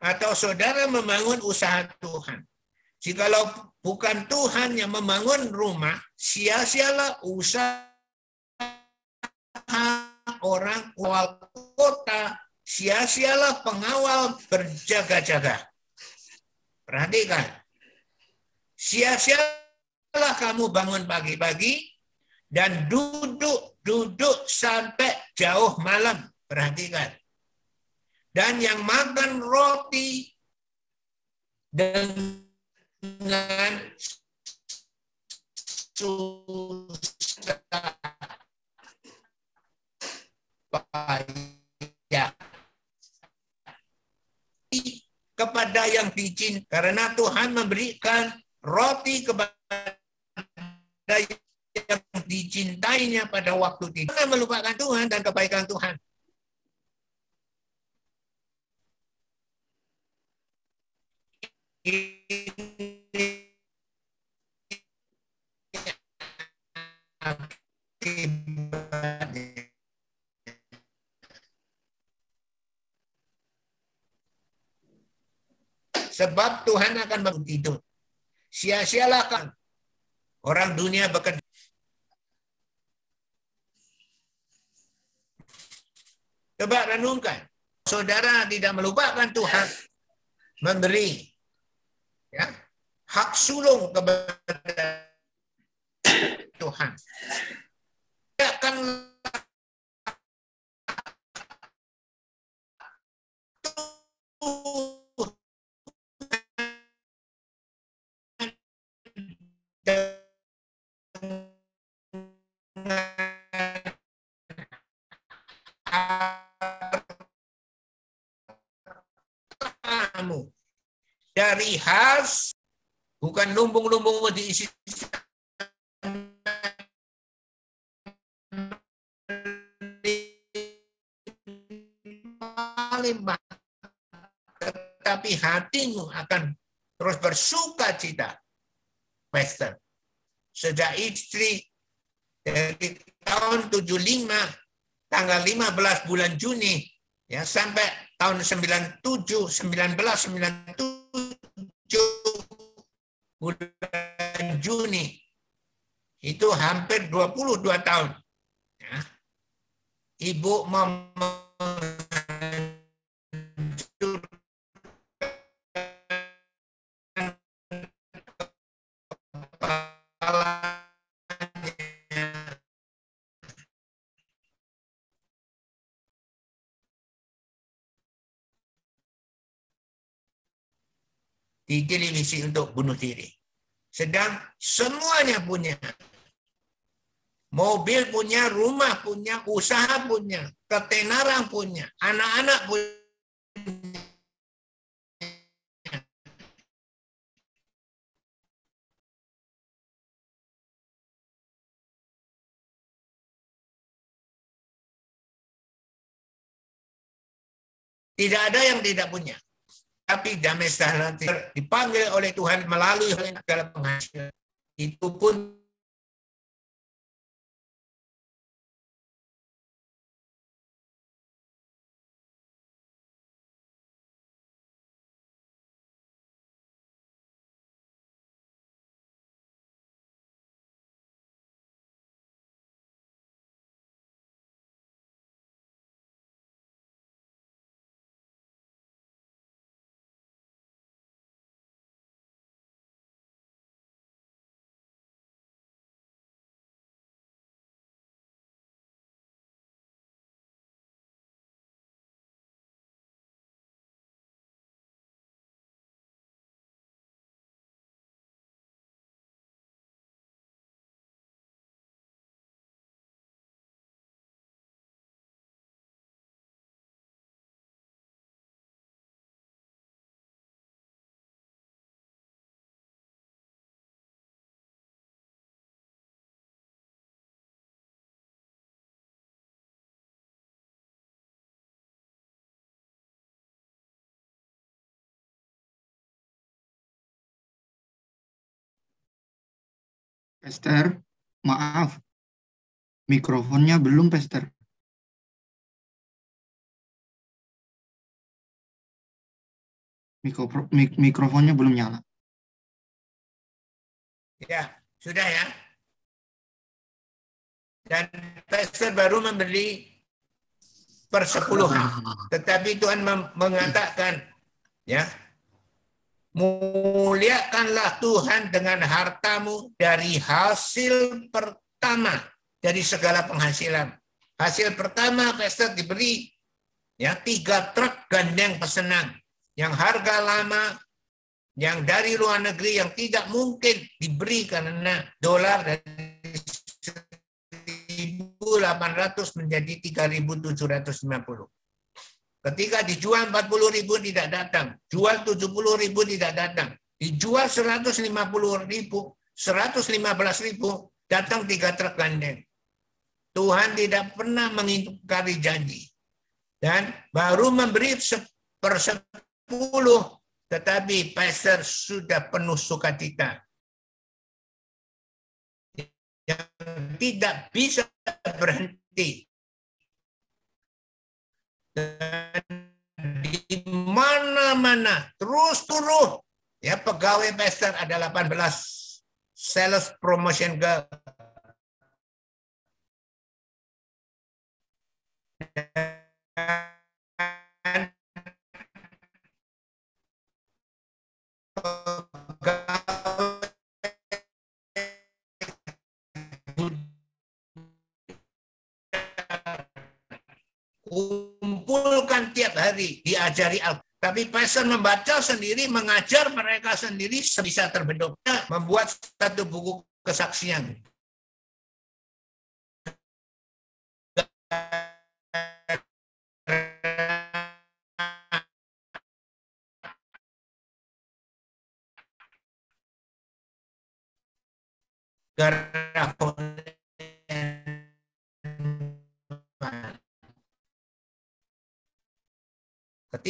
Speaker 1: atau saudara membangun usaha Tuhan. Jikalau bukan Tuhan yang membangun rumah, sia-sialah usaha orang kawal kota, sia-sialah pengawal berjaga-jaga. Perhatikan. Sia-sialah kamu bangun pagi-pagi dan duduk-duduk sampai jauh malam. Perhatikan dan yang makan roti dengan susah payah kepada yang dicin karena Tuhan memberikan roti kepada yang dicintainya pada waktu tidak melupakan Tuhan dan kebaikan Tuhan. Sebab Tuhan akan bangun tidur. Sia-sialah kan orang dunia bekerja. Coba renungkan. Saudara tidak melupakan Tuhan memberi ya hak sulung kepada Tuhan. Akan hartamu bukan lumbung-lumbung diisi limpah tetapi hatimu akan terus bersuka cita. Western sejak istri dari tahun 75 tanggal 15 bulan Juni ya sampai tahun 97 1997 bulan Juni itu hampir 22 tahun ya. ibu mem di televisi untuk bunuh diri. Sedang semuanya punya. Mobil punya, rumah punya, usaha punya, ketenaran punya, anak-anak punya. Tidak ada yang tidak punya tapi damai sejahtera dipanggil oleh Tuhan melalui dalam penghasilan. Itu pun
Speaker 2: Pester, maaf. Mikrofonnya belum, Pester. Mikro, mik, mikrofonnya belum nyala.
Speaker 1: Ya, sudah ya. Dan Pester baru membeli persepuluhan. Tetapi Tuhan mengatakan, ya, Muliakanlah Tuhan dengan hartamu dari hasil pertama dari segala penghasilan. Hasil pertama Pastor diberi ya tiga truk gandeng pesanan yang harga lama yang dari luar negeri yang tidak mungkin diberi karena dolar dari 1.800 menjadi 3.750. Ketika dijual 40 ribu tidak datang, jual 70 ribu tidak datang, dijual 150 ribu, 115 ribu, datang tiga truk gandeng. Tuhan tidak pernah mengingkari janji. Dan baru memberi per sepuluh, tetapi pastor sudah penuh sukacita. Yang tidak bisa berhenti dan di mana-mana terus turun. Ya pegawai pester ada 18 sales promotion girl hari, diajari Al tapi pesan membaca sendiri, mengajar mereka sendiri bisa terbentuknya membuat satu buku kesaksian.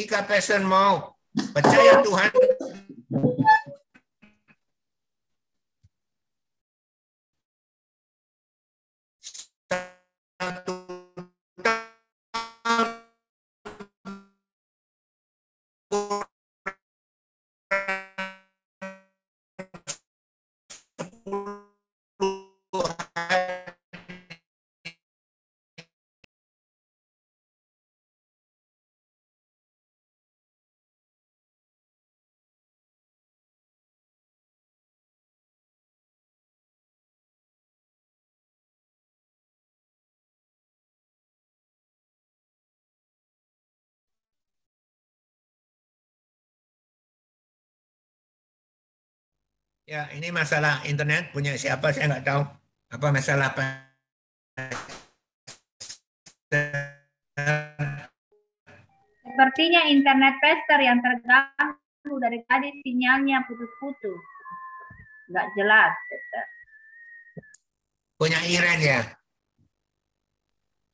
Speaker 1: Ketika person mau percaya Tuhan, Ya, ini masalah internet punya siapa saya nggak tahu. Apa masalah apa?
Speaker 3: Sepertinya internet pester yang terganggu dari tadi sinyalnya putus-putus. Nggak jelas, Pester.
Speaker 1: Punya Iren ya?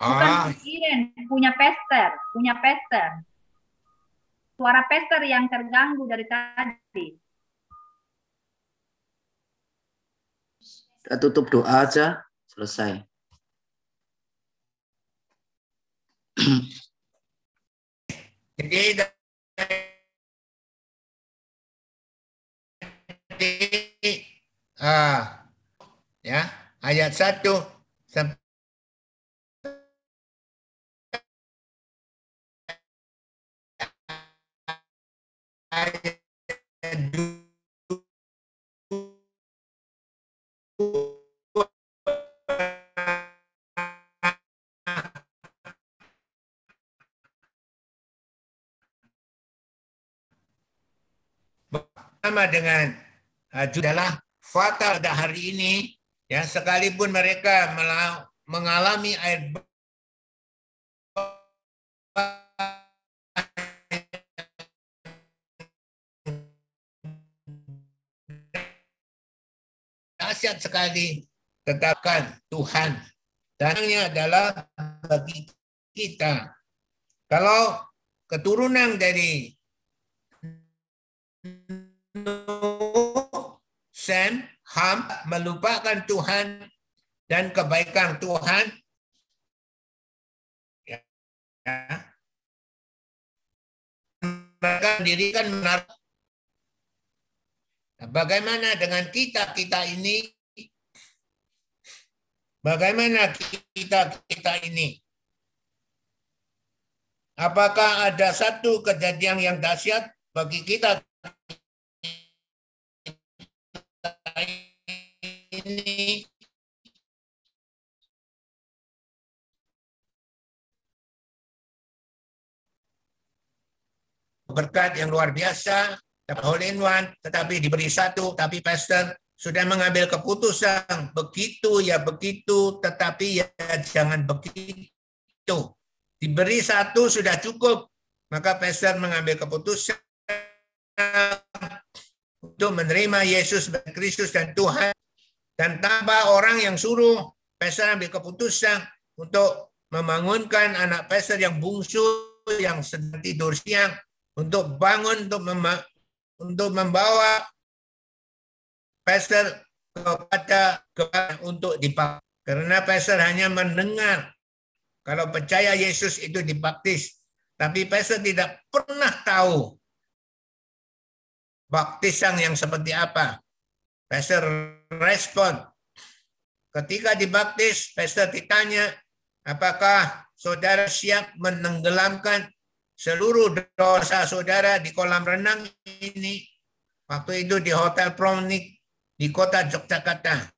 Speaker 1: Oh,
Speaker 3: Iren, punya pester, punya pester. Suara pester yang terganggu dari tadi.
Speaker 4: Kita tutup doa aja, selesai.
Speaker 1: jadi ah ya ayat 1 sampai sama dengan uh, adalah fatal pada hari ini ya sekalipun mereka mengalami air dahsyat sekali tetapkan Tuhan. Dananya adalah bagi kita. Kalau keturunan dari Sem, Ham melupakan Tuhan dan kebaikan Tuhan. Ya. Mereka mendirikan menara. Nah, bagaimana dengan kita kita ini? Bagaimana kita kita ini? Apakah ada satu kejadian yang dahsyat bagi kita ini berkat yang luar biasa, hole in one, tetapi diberi satu, tapi pastor sudah mengambil keputusan. Begitu ya begitu, tetapi ya jangan begitu. Diberi satu sudah cukup, maka pastor mengambil keputusan untuk menerima Yesus sebagai Kristus dan Tuhan. Dan tanpa orang yang suruh pastor ambil keputusan untuk membangunkan anak pastor yang bungsu yang sedang tidur siang untuk bangun untuk mem- untuk membawa pastor kepada kepada untuk dibaptis. Karena pastor hanya mendengar. Kalau percaya Yesus itu dibaptis. Tapi pastor tidak pernah tahu baptisan yang seperti apa. Pastor respon. Ketika dibaptis, pastor ditanya, apakah saudara siap menenggelamkan seluruh dosa saudara di kolam renang ini? Waktu itu di Hotel Promnik di kota Yogyakarta.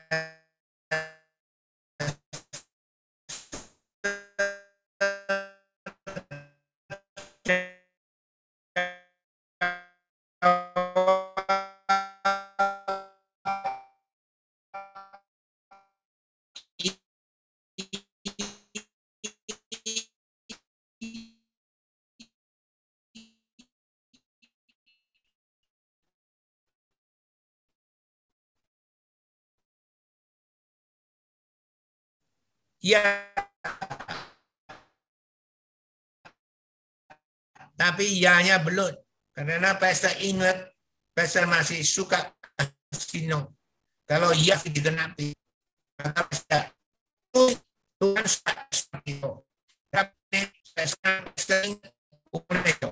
Speaker 1: Ya. Tapi ya-nya belum. Karena Pastor ingat, Pastor masih suka kasino. Kalau ya digenapi, maka Pastor itu Tuhan seperti itu. Tapi Pastor sering ukur itu.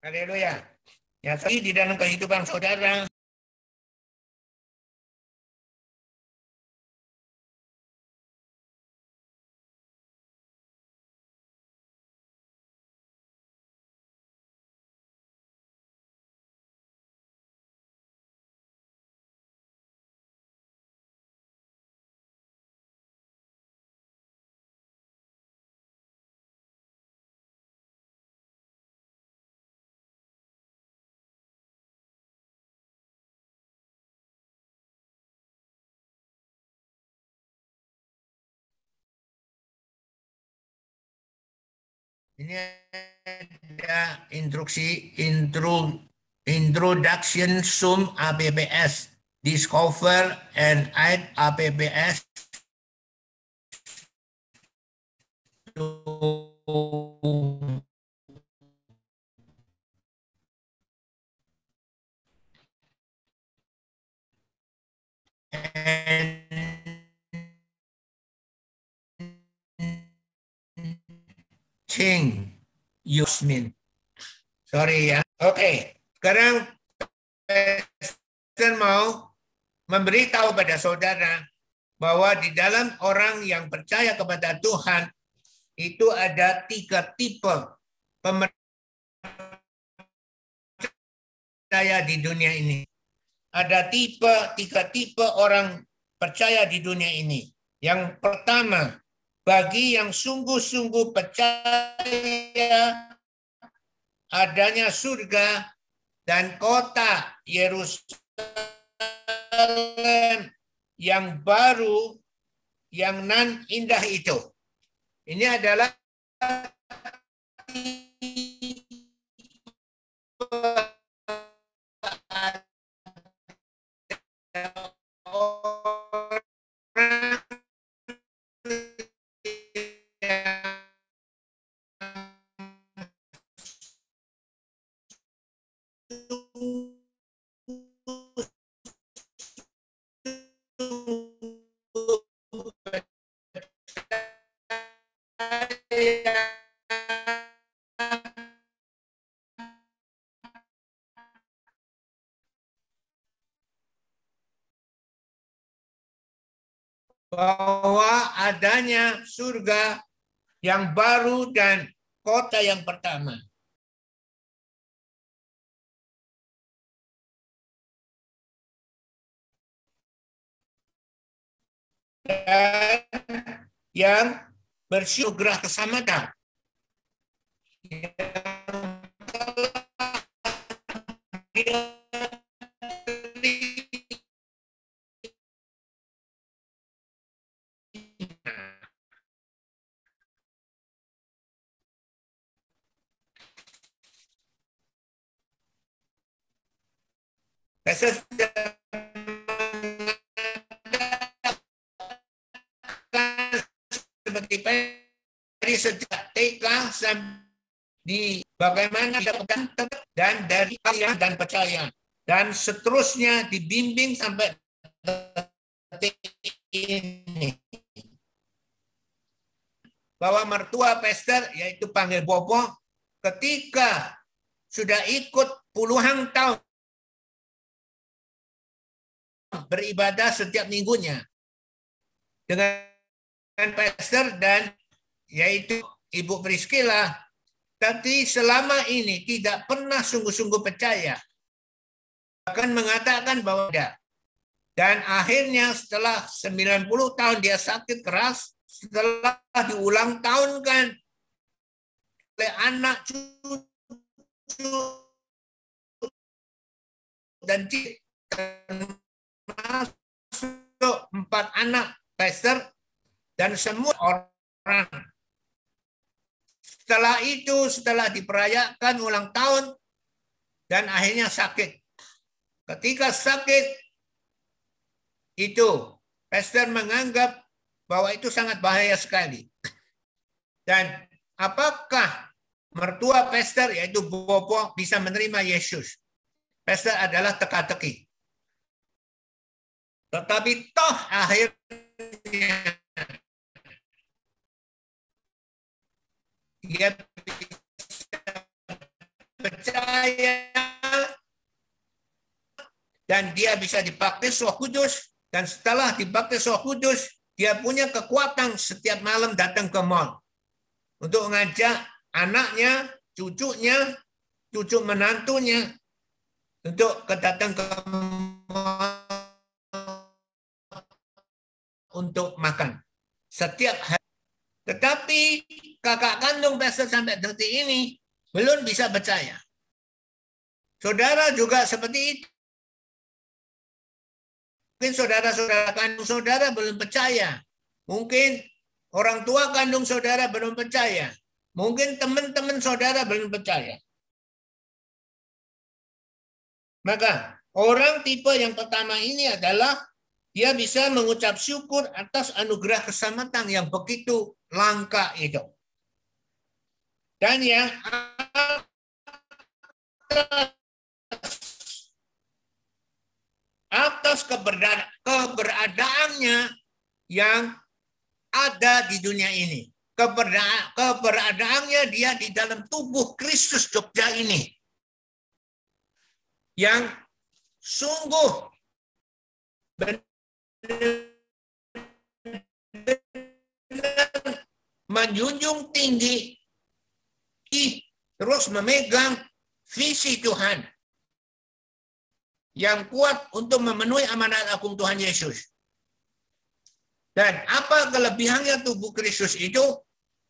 Speaker 1: Haleluya. Ya, tapi di dalam kehidupan saudara, ini ada instruksi intro introduction sum APBS discover and add APBS to Ching Yusmin. Sorry ya. Oke, sekarang saya mau memberitahu pada saudara bahwa di dalam orang yang percaya kepada Tuhan itu ada tiga tipe percaya di dunia ini. Ada tipe tiga tipe orang percaya di dunia ini. Yang pertama, bagi yang sungguh-sungguh percaya adanya surga dan kota Yerusalem yang baru yang nan indah itu. Ini adalah bahwa adanya surga yang baru dan kota yang pertama. Dan yang bersyukur keselamatan. Yang Di bagaimana dilakukan dan dari kalian dan percaya. Dan seterusnya dibimbing sampai detik ini. Bahwa mertua Pester yaitu panggil Bobo ketika sudah ikut puluhan tahun beribadah setiap minggunya dengan Pester dan yaitu Ibu Priscilla tapi selama ini tidak pernah sungguh-sungguh percaya akan mengatakan bahwa tidak dan akhirnya setelah 90 tahun dia sakit keras setelah diulang tahunkan oleh anak cucu dan termasuk empat anak pastor dan semua orang. Setelah itu, setelah diperayakan ulang tahun, dan akhirnya sakit. Ketika sakit, itu pastor menganggap bahwa itu sangat bahaya sekali. Dan apakah mertua pastor yaitu Bobo bisa menerima Yesus? Pastor adalah teka-teki. Tetapi toh akhirnya dia percaya. Dan dia bisa dipakai Roh Kudus. Dan setelah dipakai Roh Kudus dia punya kekuatan setiap malam datang ke mall. Untuk ngajak anaknya, cucunya, cucu menantunya untuk kedatang ke mall untuk makan. Setiap hari. Tetapi kakak kandung Pastor sampai detik ini belum bisa percaya. Saudara juga seperti itu. Mungkin saudara-saudara kandung saudara belum percaya. Mungkin orang tua kandung saudara belum percaya. Mungkin teman-teman saudara belum percaya. Maka orang tipe yang pertama ini adalah dia bisa mengucap syukur atas anugerah keselamatan yang begitu langka itu. Dan yang atas keberadaannya yang ada di dunia ini. keberadaannya dia di dalam tubuh Kristus Jogja ini. Yang sungguh menjunjung tinggi terus memegang visi Tuhan yang kuat untuk memenuhi amanat agung Tuhan Yesus. Dan apa kelebihannya tubuh Kristus itu?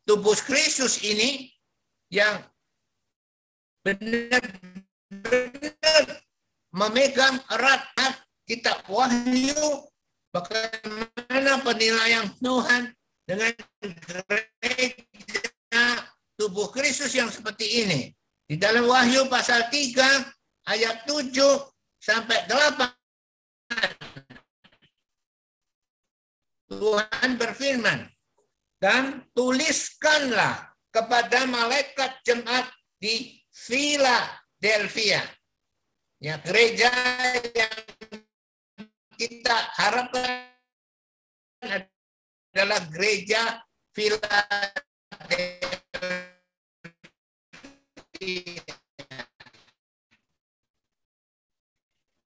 Speaker 1: Tubuh Kristus ini yang benar-benar memegang erat kitab Wahyu bagaimana penilaian Tuhan dengan gereja tubuh Kristus yang seperti ini. Di dalam Wahyu pasal 3 ayat 7 sampai 8. Tuhan berfirman, dan tuliskanlah kepada malaikat jemaat di Philadelphia. Ya, gereja yang kita harapkan adalah gereja Philadelphia.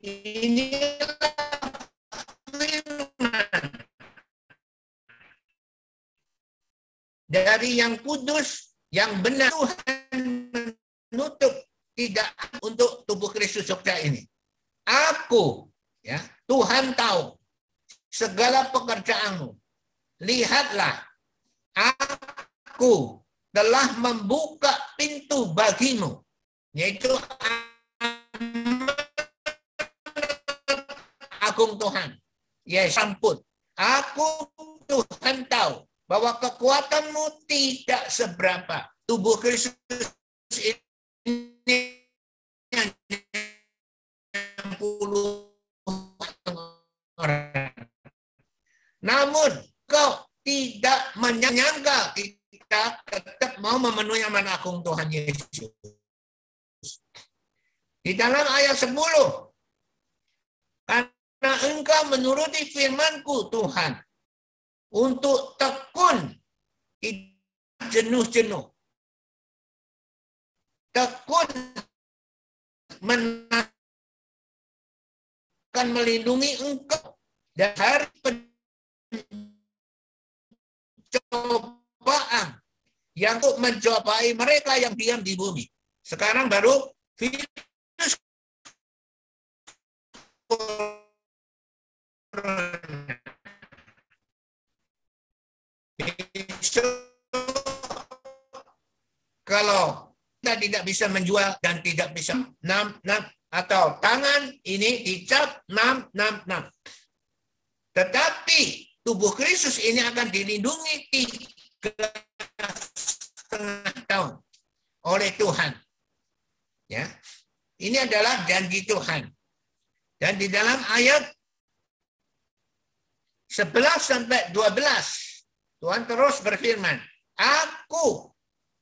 Speaker 1: Inilah dari yang kudus, yang benar Tuhan menutup tidak untuk tubuh Kristus Jogja ini. Aku, ya Tuhan tahu segala pekerjaanmu. Lihatlah, aku telah membuka pintu bagimu, yaitu agung Tuhan. Ya sampun. Aku Tuhan tahu bahwa kekuatanmu tidak seberapa. Tubuh Kristus ini 60 Namun kau tidak menyangka kita tetap mau memenuhi aman agung Tuhan Yesus. Di dalam ayat 10, karena engkau menuruti firmanku Tuhan, untuk tekun tidak jenuh-jenuh. Tekun akan melindungi engkau dari hari pencobaan yang untuk mencobai mereka yang diam di bumi. Sekarang baru virus kalau kita tidak bisa menjual dan tidak bisa enam enam atau tangan ini dicap enam enam enam. Tetapi tubuh Kristus ini akan dilindungi tiga setengah tahun oleh Tuhan. Ya, ini adalah janji Tuhan. Dan di dalam ayat 11 sampai 12 Tuhan terus berfirman, Aku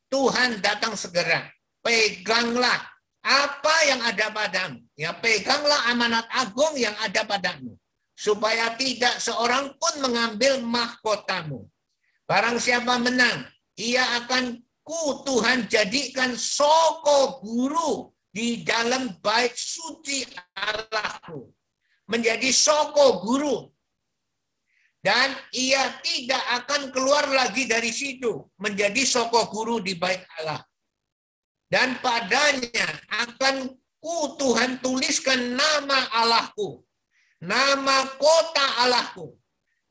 Speaker 1: Tuhan datang segera. Peganglah apa yang ada padamu. Ya, peganglah amanat agung yang ada padamu. Supaya tidak seorang pun mengambil mahkotamu. Barang siapa menang, ia akan ku Tuhan jadikan soko guru di dalam bait suci Allahku. Menjadi soko guru dan ia tidak akan keluar lagi dari situ menjadi soko guru di bait Allah. Dan padanya akan ku Tuhan tuliskan nama Allahku, nama kota Allahku,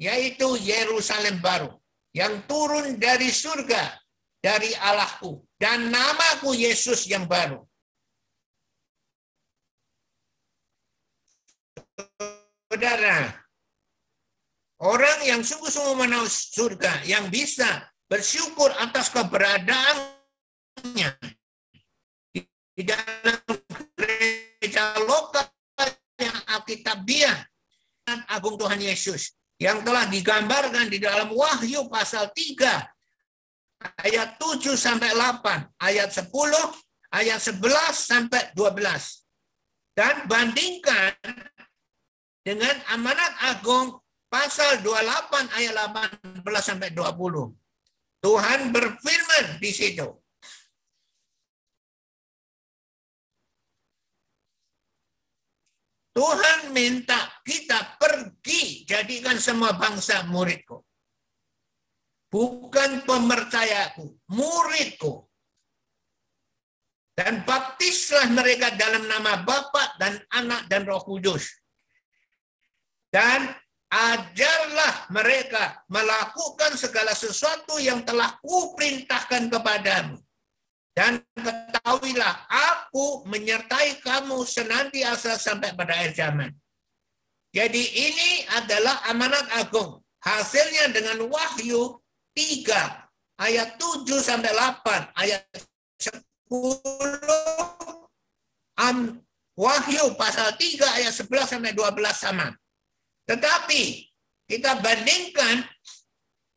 Speaker 1: yaitu Yerusalem baru, yang turun dari surga, dari Allahku, dan namaku Yesus yang baru. Saudara, Orang yang sungguh-sungguh menau surga, yang bisa bersyukur atas keberadaannya di dalam gereja lokal Alkitabiah Agung Tuhan Yesus yang telah digambarkan di dalam Wahyu pasal 3 ayat 7 sampai 8, ayat 10, ayat 11 sampai 12. Dan bandingkan dengan amanat agung pasal 28 ayat 18 sampai 20. Tuhan berfirman di situ. Tuhan minta kita pergi jadikan semua bangsa muridku. Bukan pemercayaku, muridku. Dan baptislah mereka dalam nama Bapa dan Anak dan Roh Kudus. Dan ajarlah mereka melakukan segala sesuatu yang telah kuperintahkan kepadamu. Dan ketahuilah, aku menyertai kamu senantiasa sampai pada akhir zaman. Jadi ini adalah amanat agung. Hasilnya dengan Wahyu 3 ayat 7 sampai 8 ayat 10 Am, Wahyu pasal 3 ayat 11 sampai 12 sama. Tetapi kita bandingkan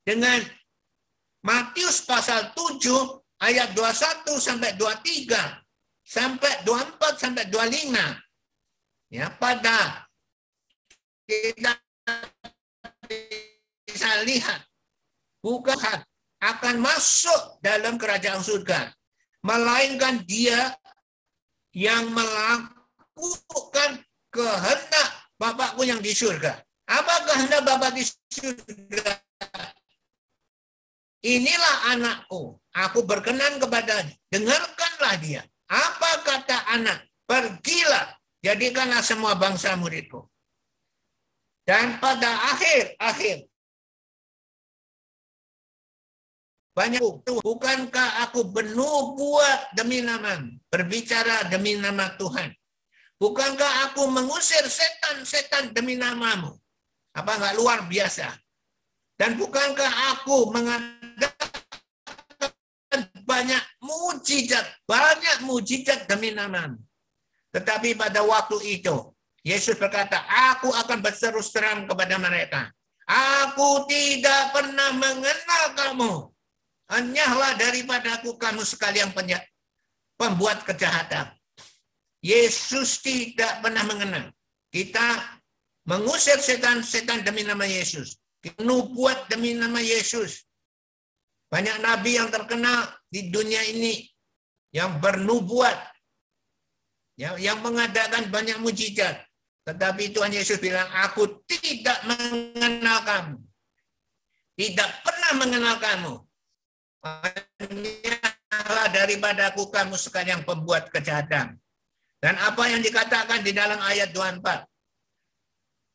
Speaker 1: dengan Matius pasal 7 ayat 21 sampai 23 sampai 24 sampai 25. Ya, pada kita bisa lihat bukan akan masuk dalam kerajaan surga, melainkan dia yang melakukan kehendak Bapakku yang di surga. Apakah hendak Bapak di surga? Inilah anakku. Aku berkenan kepadanya. Dengarkanlah dia. Apa kata anak? Pergilah. Jadikanlah semua bangsa muridku. Dan pada akhir-akhir. Banyak bukankah aku buat demi nama, berbicara demi nama Tuhan. Bukankah aku mengusir setan-setan demi namamu? Apa enggak luar biasa? Dan bukankah aku mengadakan banyak mujizat, banyak mujizat demi namamu? Tetapi pada waktu itu, Yesus berkata, aku akan berterus terang kepada mereka. Aku tidak pernah mengenal kamu. Enyahlah daripadaku kamu sekalian pembuat kejahatan. Yesus tidak pernah mengenal. Kita mengusir setan-setan demi nama Yesus. Nubuat demi nama Yesus. Banyak nabi yang terkenal di dunia ini yang bernubuat, yang, yang mengadakan banyak mujizat. Tetapi Tuhan Yesus bilang, aku tidak mengenal kamu. Tidak pernah mengenal kamu. Hanyalah daripadaku kamu sekalian pembuat kejahatan. Dan apa yang dikatakan di dalam ayat 24.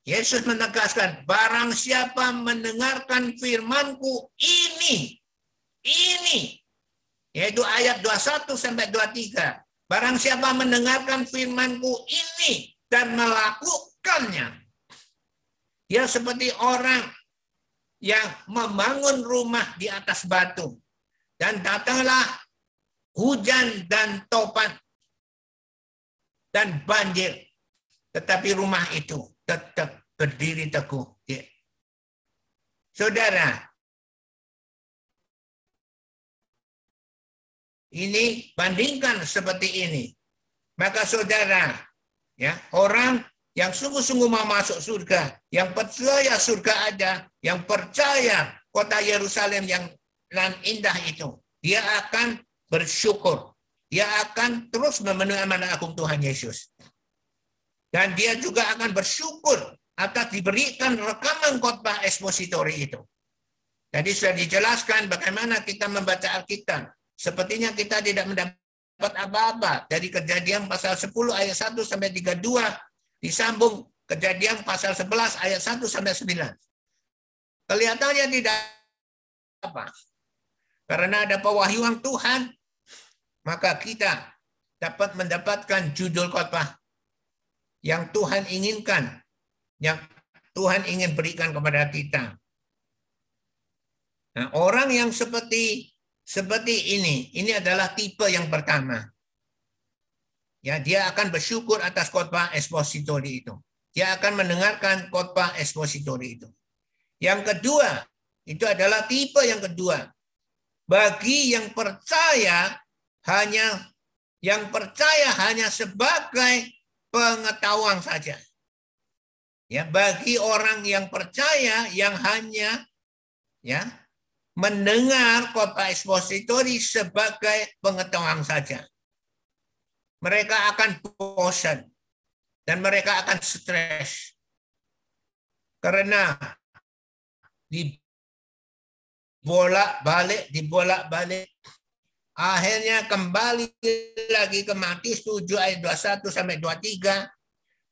Speaker 1: Yesus menegaskan, barang siapa mendengarkan firmanku ini, ini, yaitu ayat 21 sampai 23. Barang siapa mendengarkan firmanku ini dan melakukannya. Dia seperti orang yang membangun rumah di atas batu. Dan datanglah hujan dan topan dan banjir. Tetapi rumah itu tetap berdiri teguh. Ya. Saudara, ini bandingkan seperti ini. Maka saudara, ya orang yang sungguh-sungguh mau masuk surga, yang percaya surga ada, yang percaya kota Yerusalem yang dan indah itu, dia akan bersyukur. Dia akan terus memenuhi amanah agung Tuhan Yesus. Dan dia juga akan bersyukur atas diberikan rekaman khotbah ekspositori itu. Jadi sudah dijelaskan bagaimana kita membaca Alkitab. Sepertinya kita tidak mendapat apa-apa dari kejadian pasal 10 ayat 1 sampai 32 disambung kejadian pasal 11 ayat 1 sampai 9. Kelihatannya tidak apa. Karena ada pewahyuan Tuhan, maka kita dapat mendapatkan judul khotbah yang Tuhan inginkan, yang Tuhan ingin berikan kepada kita. Nah, orang yang seperti seperti ini, ini adalah tipe yang pertama. Ya, dia akan bersyukur atas khotbah ekspositori itu. Dia akan mendengarkan khotbah ekspositori itu. Yang kedua, itu adalah tipe yang kedua. Bagi yang percaya hanya yang percaya hanya sebagai pengetahuan saja. Ya, bagi orang yang percaya yang hanya ya mendengar kota ekspositori sebagai pengetahuan saja. Mereka akan bosan dan mereka akan stres. Karena dibolak-balik, dibolak-balik Akhirnya kembali lagi ke Matius 7 ayat 21 sampai 23,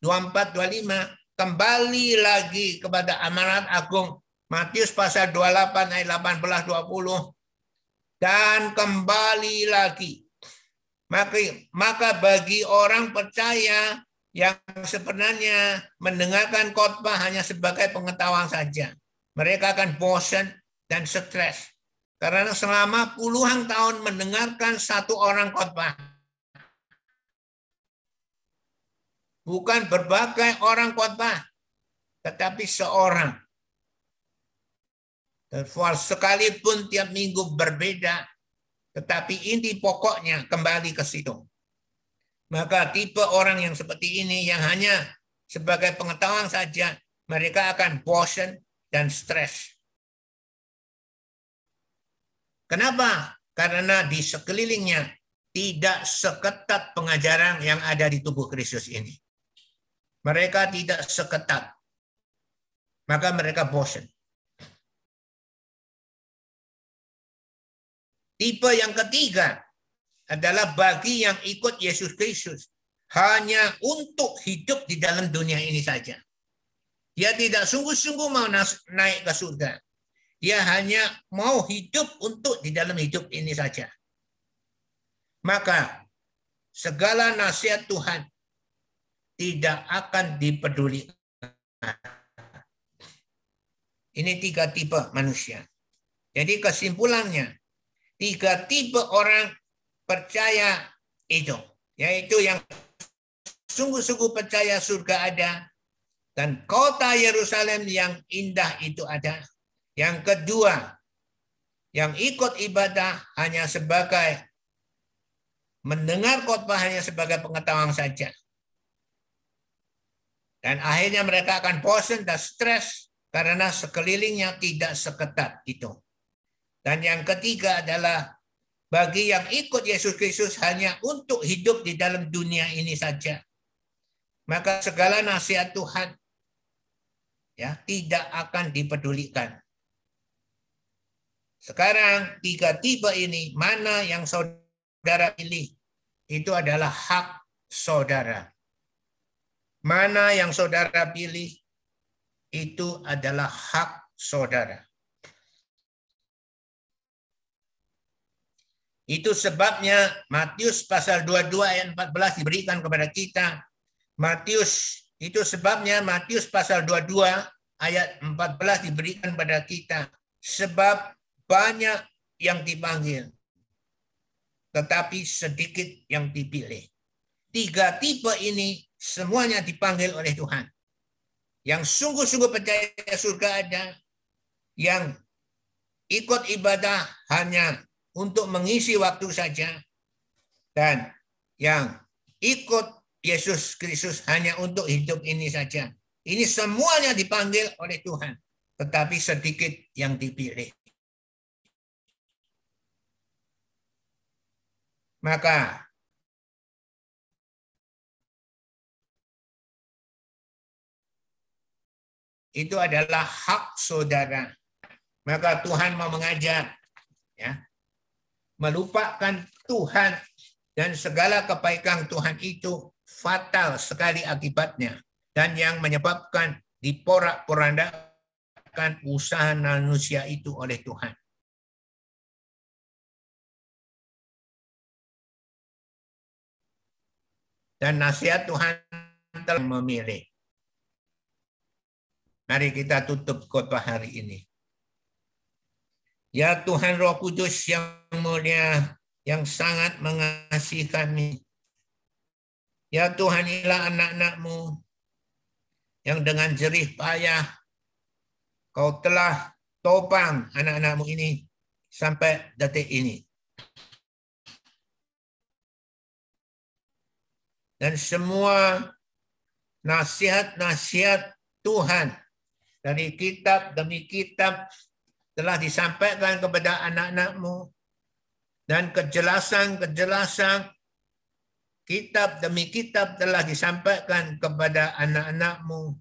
Speaker 1: 24, 25. Kembali lagi kepada amanat agung. Matius pasal 28 ayat 18, 20. Dan kembali lagi. Maka, maka bagi orang percaya yang sebenarnya mendengarkan khotbah hanya sebagai pengetahuan saja. Mereka akan bosan dan stres karena selama puluhan tahun mendengarkan satu orang khotbah. Bukan berbagai orang khotbah, tetapi seorang. Sekalipun tiap minggu berbeda, tetapi inti pokoknya kembali ke situ. Maka tipe orang yang seperti ini yang hanya sebagai pengetahuan saja, mereka akan bosan dan stres. Kenapa? Karena di sekelilingnya tidak seketat pengajaran yang ada di tubuh Kristus ini. Mereka tidak seketat. Maka mereka bosan. Tipe yang ketiga adalah bagi yang ikut Yesus Kristus hanya untuk hidup di dalam dunia ini saja. Dia tidak sungguh-sungguh mau naik ke surga. Dia hanya mau hidup untuk di dalam hidup ini saja. Maka segala nasihat Tuhan tidak akan dipedulikan. Ini tiga tipe manusia. Jadi kesimpulannya, tiga tipe orang percaya itu. Yaitu yang sungguh-sungguh percaya surga ada, dan kota Yerusalem yang indah itu ada. Yang kedua, yang ikut ibadah hanya sebagai mendengar khotbah hanya sebagai pengetahuan saja. Dan akhirnya mereka akan bosan dan stres karena sekelilingnya tidak seketat itu. Dan yang ketiga adalah bagi yang ikut Yesus Kristus hanya untuk hidup di dalam dunia ini saja. Maka segala nasihat Tuhan ya tidak akan dipedulikan. Sekarang tiga tipe ini mana yang saudara pilih itu adalah hak saudara. Mana yang saudara pilih itu adalah hak saudara. Itu sebabnya Matius pasal 22 ayat 14 diberikan kepada kita. Matius itu sebabnya Matius pasal 22 ayat 14 diberikan kepada kita. Sebab banyak yang dipanggil, tetapi sedikit yang dipilih. Tiga tipe ini semuanya dipanggil oleh Tuhan. Yang sungguh-sungguh percaya surga ada, yang ikut ibadah hanya untuk mengisi waktu saja dan yang ikut Yesus Kristus hanya untuk hidup ini saja. Ini semuanya dipanggil oleh Tuhan, tetapi sedikit yang dipilih. Maka itu adalah hak saudara. Maka Tuhan mau mengajar ya melupakan Tuhan dan segala kebaikan Tuhan itu fatal sekali akibatnya dan yang menyebabkan diporak-porandakan usaha manusia itu oleh Tuhan. Dan nasihat Tuhan telah memilih. Mari kita tutup khotbah hari ini. Ya Tuhan Roh Kudus yang mulia, yang sangat mengasihi kami. Ya Tuhan inilah anak-anakmu yang dengan jerih payah kau telah topang anak-anakmu ini sampai detik ini. Dan semua nasihat-nasihat Tuhan dari kitab demi kitab telah disampaikan kepada anak-anakmu dan kejelasan-kejelasan kitab demi kitab telah disampaikan kepada anak-anakmu.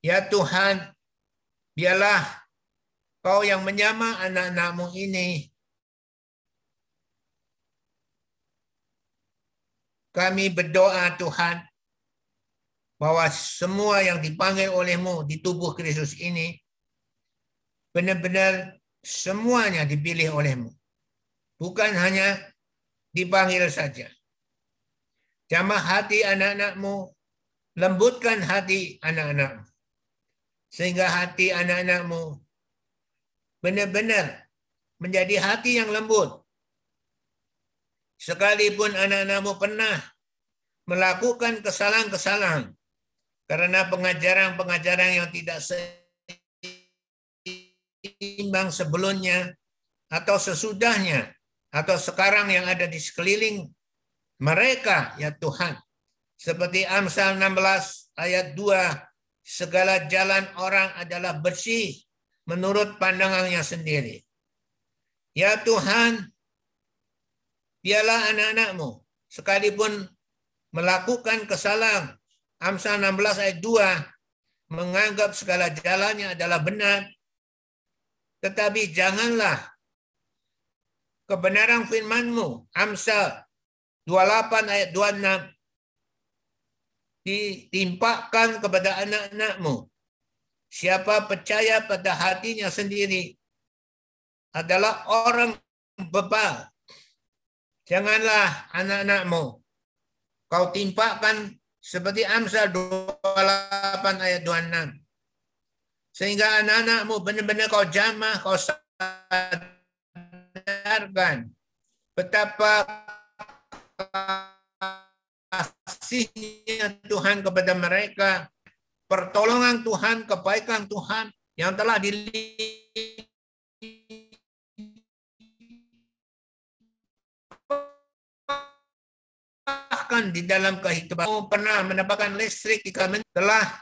Speaker 1: Ya Tuhan, biarlah kau yang menyama anak-anakmu ini. Kami berdoa Tuhan, bahwa semua yang dipanggil olehmu di tubuh Kristus ini benar-benar semuanya dipilih olehmu. Bukan hanya dipanggil saja. Jamah hati anak-anakmu, lembutkan hati anak-anakmu. Sehingga hati anak-anakmu benar-benar menjadi hati yang lembut. Sekalipun anak-anakmu pernah melakukan kesalahan-kesalahan karena pengajaran-pengajaran yang tidak seimbang sebelumnya atau sesudahnya atau sekarang yang ada di sekeliling mereka ya Tuhan. Seperti Amsal 16 ayat 2, segala jalan orang adalah bersih menurut pandangannya sendiri. Ya Tuhan, biarlah anak-anakmu sekalipun melakukan kesalahan, Amsal 16 ayat 2, menganggap segala jalannya adalah benar, tetapi janganlah kebenaran firman-Mu, Amsal 28 ayat 26, ditimpakan kepada anak-anakmu. Siapa percaya pada hatinya sendiri adalah orang bebal. Janganlah anak-anakmu kau timpakan seperti Amsal 28 ayat 26. Sehingga anak-anakmu benar-benar kau jamah, kau sadarkan betapa kasihnya Tuhan kepada mereka, pertolongan Tuhan, kebaikan Tuhan yang telah dilimpahkan limpahkan di dalam kehidupan. Pernah mendapatkan listrik di kamen telah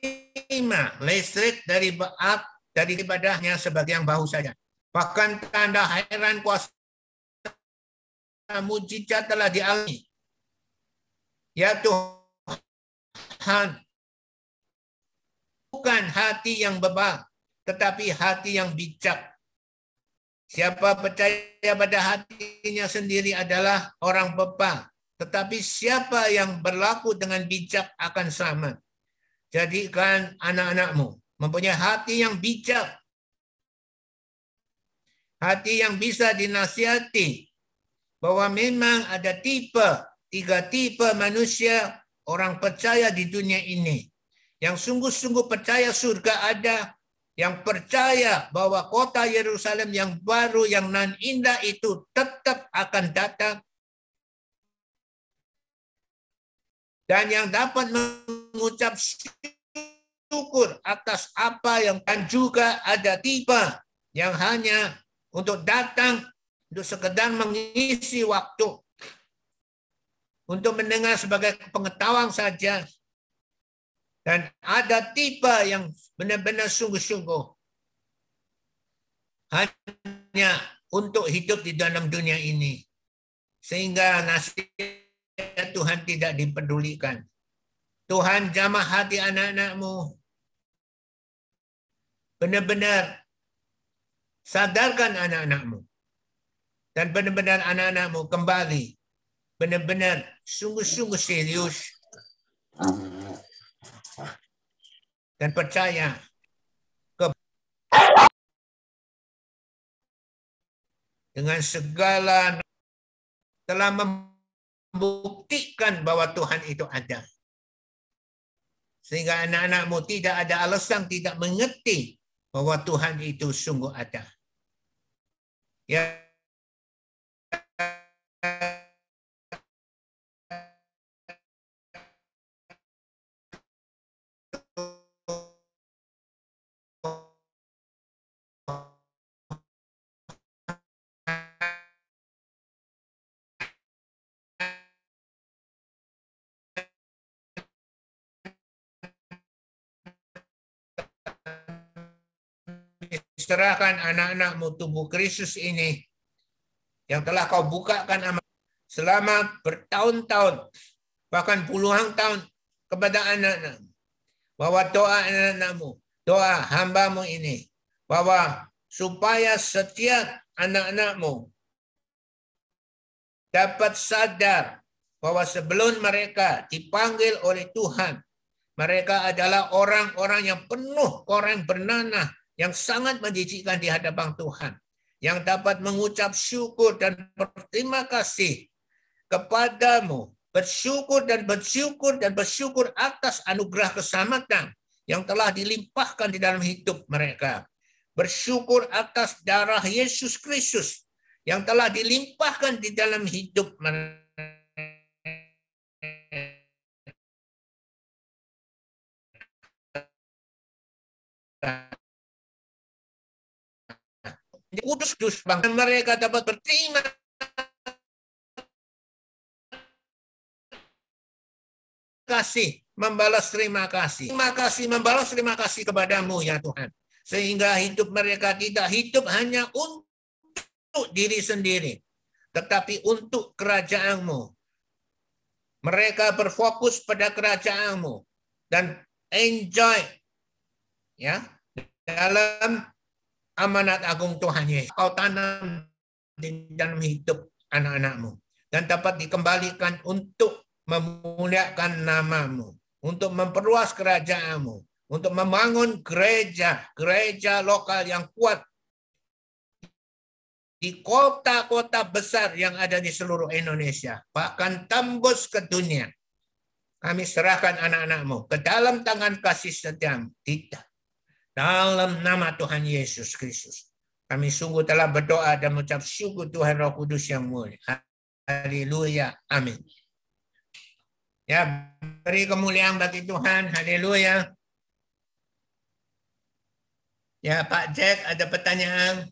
Speaker 1: menerima listrik dari Baap dari ibadahnya sebagai yang bahu saja. Bahkan tanda heran kuasa mujizat telah dialami. Ya Tuhan, bukan hati yang bebal, tetapi hati yang bijak. Siapa percaya pada hatinya sendiri adalah orang bebal. Tetapi siapa yang berlaku dengan bijak akan selamat. Jadikan anak-anakmu mempunyai hati yang bijak. Hati yang bisa dinasihati. Bahwa memang ada tipe, tiga tipe manusia orang percaya di dunia ini. Yang sungguh-sungguh percaya surga ada, yang percaya bahwa kota Yerusalem yang baru, yang nan indah itu tetap akan datang. Dan yang dapat mengucap syukur atas apa yang dan juga ada tiba yang hanya untuk datang untuk sekedar mengisi waktu untuk mendengar sebagai pengetahuan saja dan ada tipe yang benar-benar sungguh-sungguh hanya untuk hidup di dalam dunia ini. Sehingga nasihat Tuhan tidak dipedulikan. Tuhan jamah hati anak-anakmu. Benar-benar sadarkan anak-anakmu. Dan benar-benar anak-anakmu kembali. Benar-benar sungguh-sungguh serius dan percaya ke dengan segala telah membuktikan bahwa Tuhan itu ada. Sehingga anak-anakmu tidak ada alasan tidak mengerti bahwa Tuhan itu sungguh ada. Ya, serahkan anak-anakmu tubuh Kristus ini yang telah kau bukakan selama bertahun-tahun bahkan puluhan tahun kepada anak-anak bahwa doa anak-anakmu doa hambamu ini bahwa supaya setiap anak-anakmu dapat sadar bahwa sebelum mereka dipanggil oleh Tuhan mereka adalah orang-orang yang penuh orang bernanah yang sangat menjijikkan di hadapan Tuhan, yang dapat mengucap syukur dan berterima kasih kepadamu, bersyukur dan bersyukur dan bersyukur atas anugerah keselamatan yang telah dilimpahkan di dalam hidup mereka. Bersyukur atas darah Yesus Kristus yang telah dilimpahkan di dalam hidup mereka kudus bangsa mereka dapat berterima kasih membalas terima kasih. Terima kasih membalas terima kasih kepadamu ya Tuhan. Sehingga hidup mereka tidak hidup hanya untuk diri sendiri. Tetapi untuk kerajaanmu. Mereka berfokus pada kerajaanmu. Dan enjoy ya dalam amanat agung Tuhan Yesus. Kau tanam di dalam hidup anak-anakmu. Dan dapat dikembalikan untuk memuliakan namamu. Untuk memperluas kerajaanmu. Untuk membangun gereja. Gereja lokal yang kuat. Di kota-kota besar yang ada di seluruh Indonesia. Bahkan tembus ke dunia. Kami serahkan anak-anakmu ke dalam tangan kasih setiamu. Tidak dalam nama Tuhan Yesus Kristus. Kami sungguh telah berdoa dan mengucap syukur Tuhan Roh Kudus yang mulia. Haleluya. Amin. Ya, beri kemuliaan bagi Tuhan. Haleluya. Ya, Pak Jack ada pertanyaan.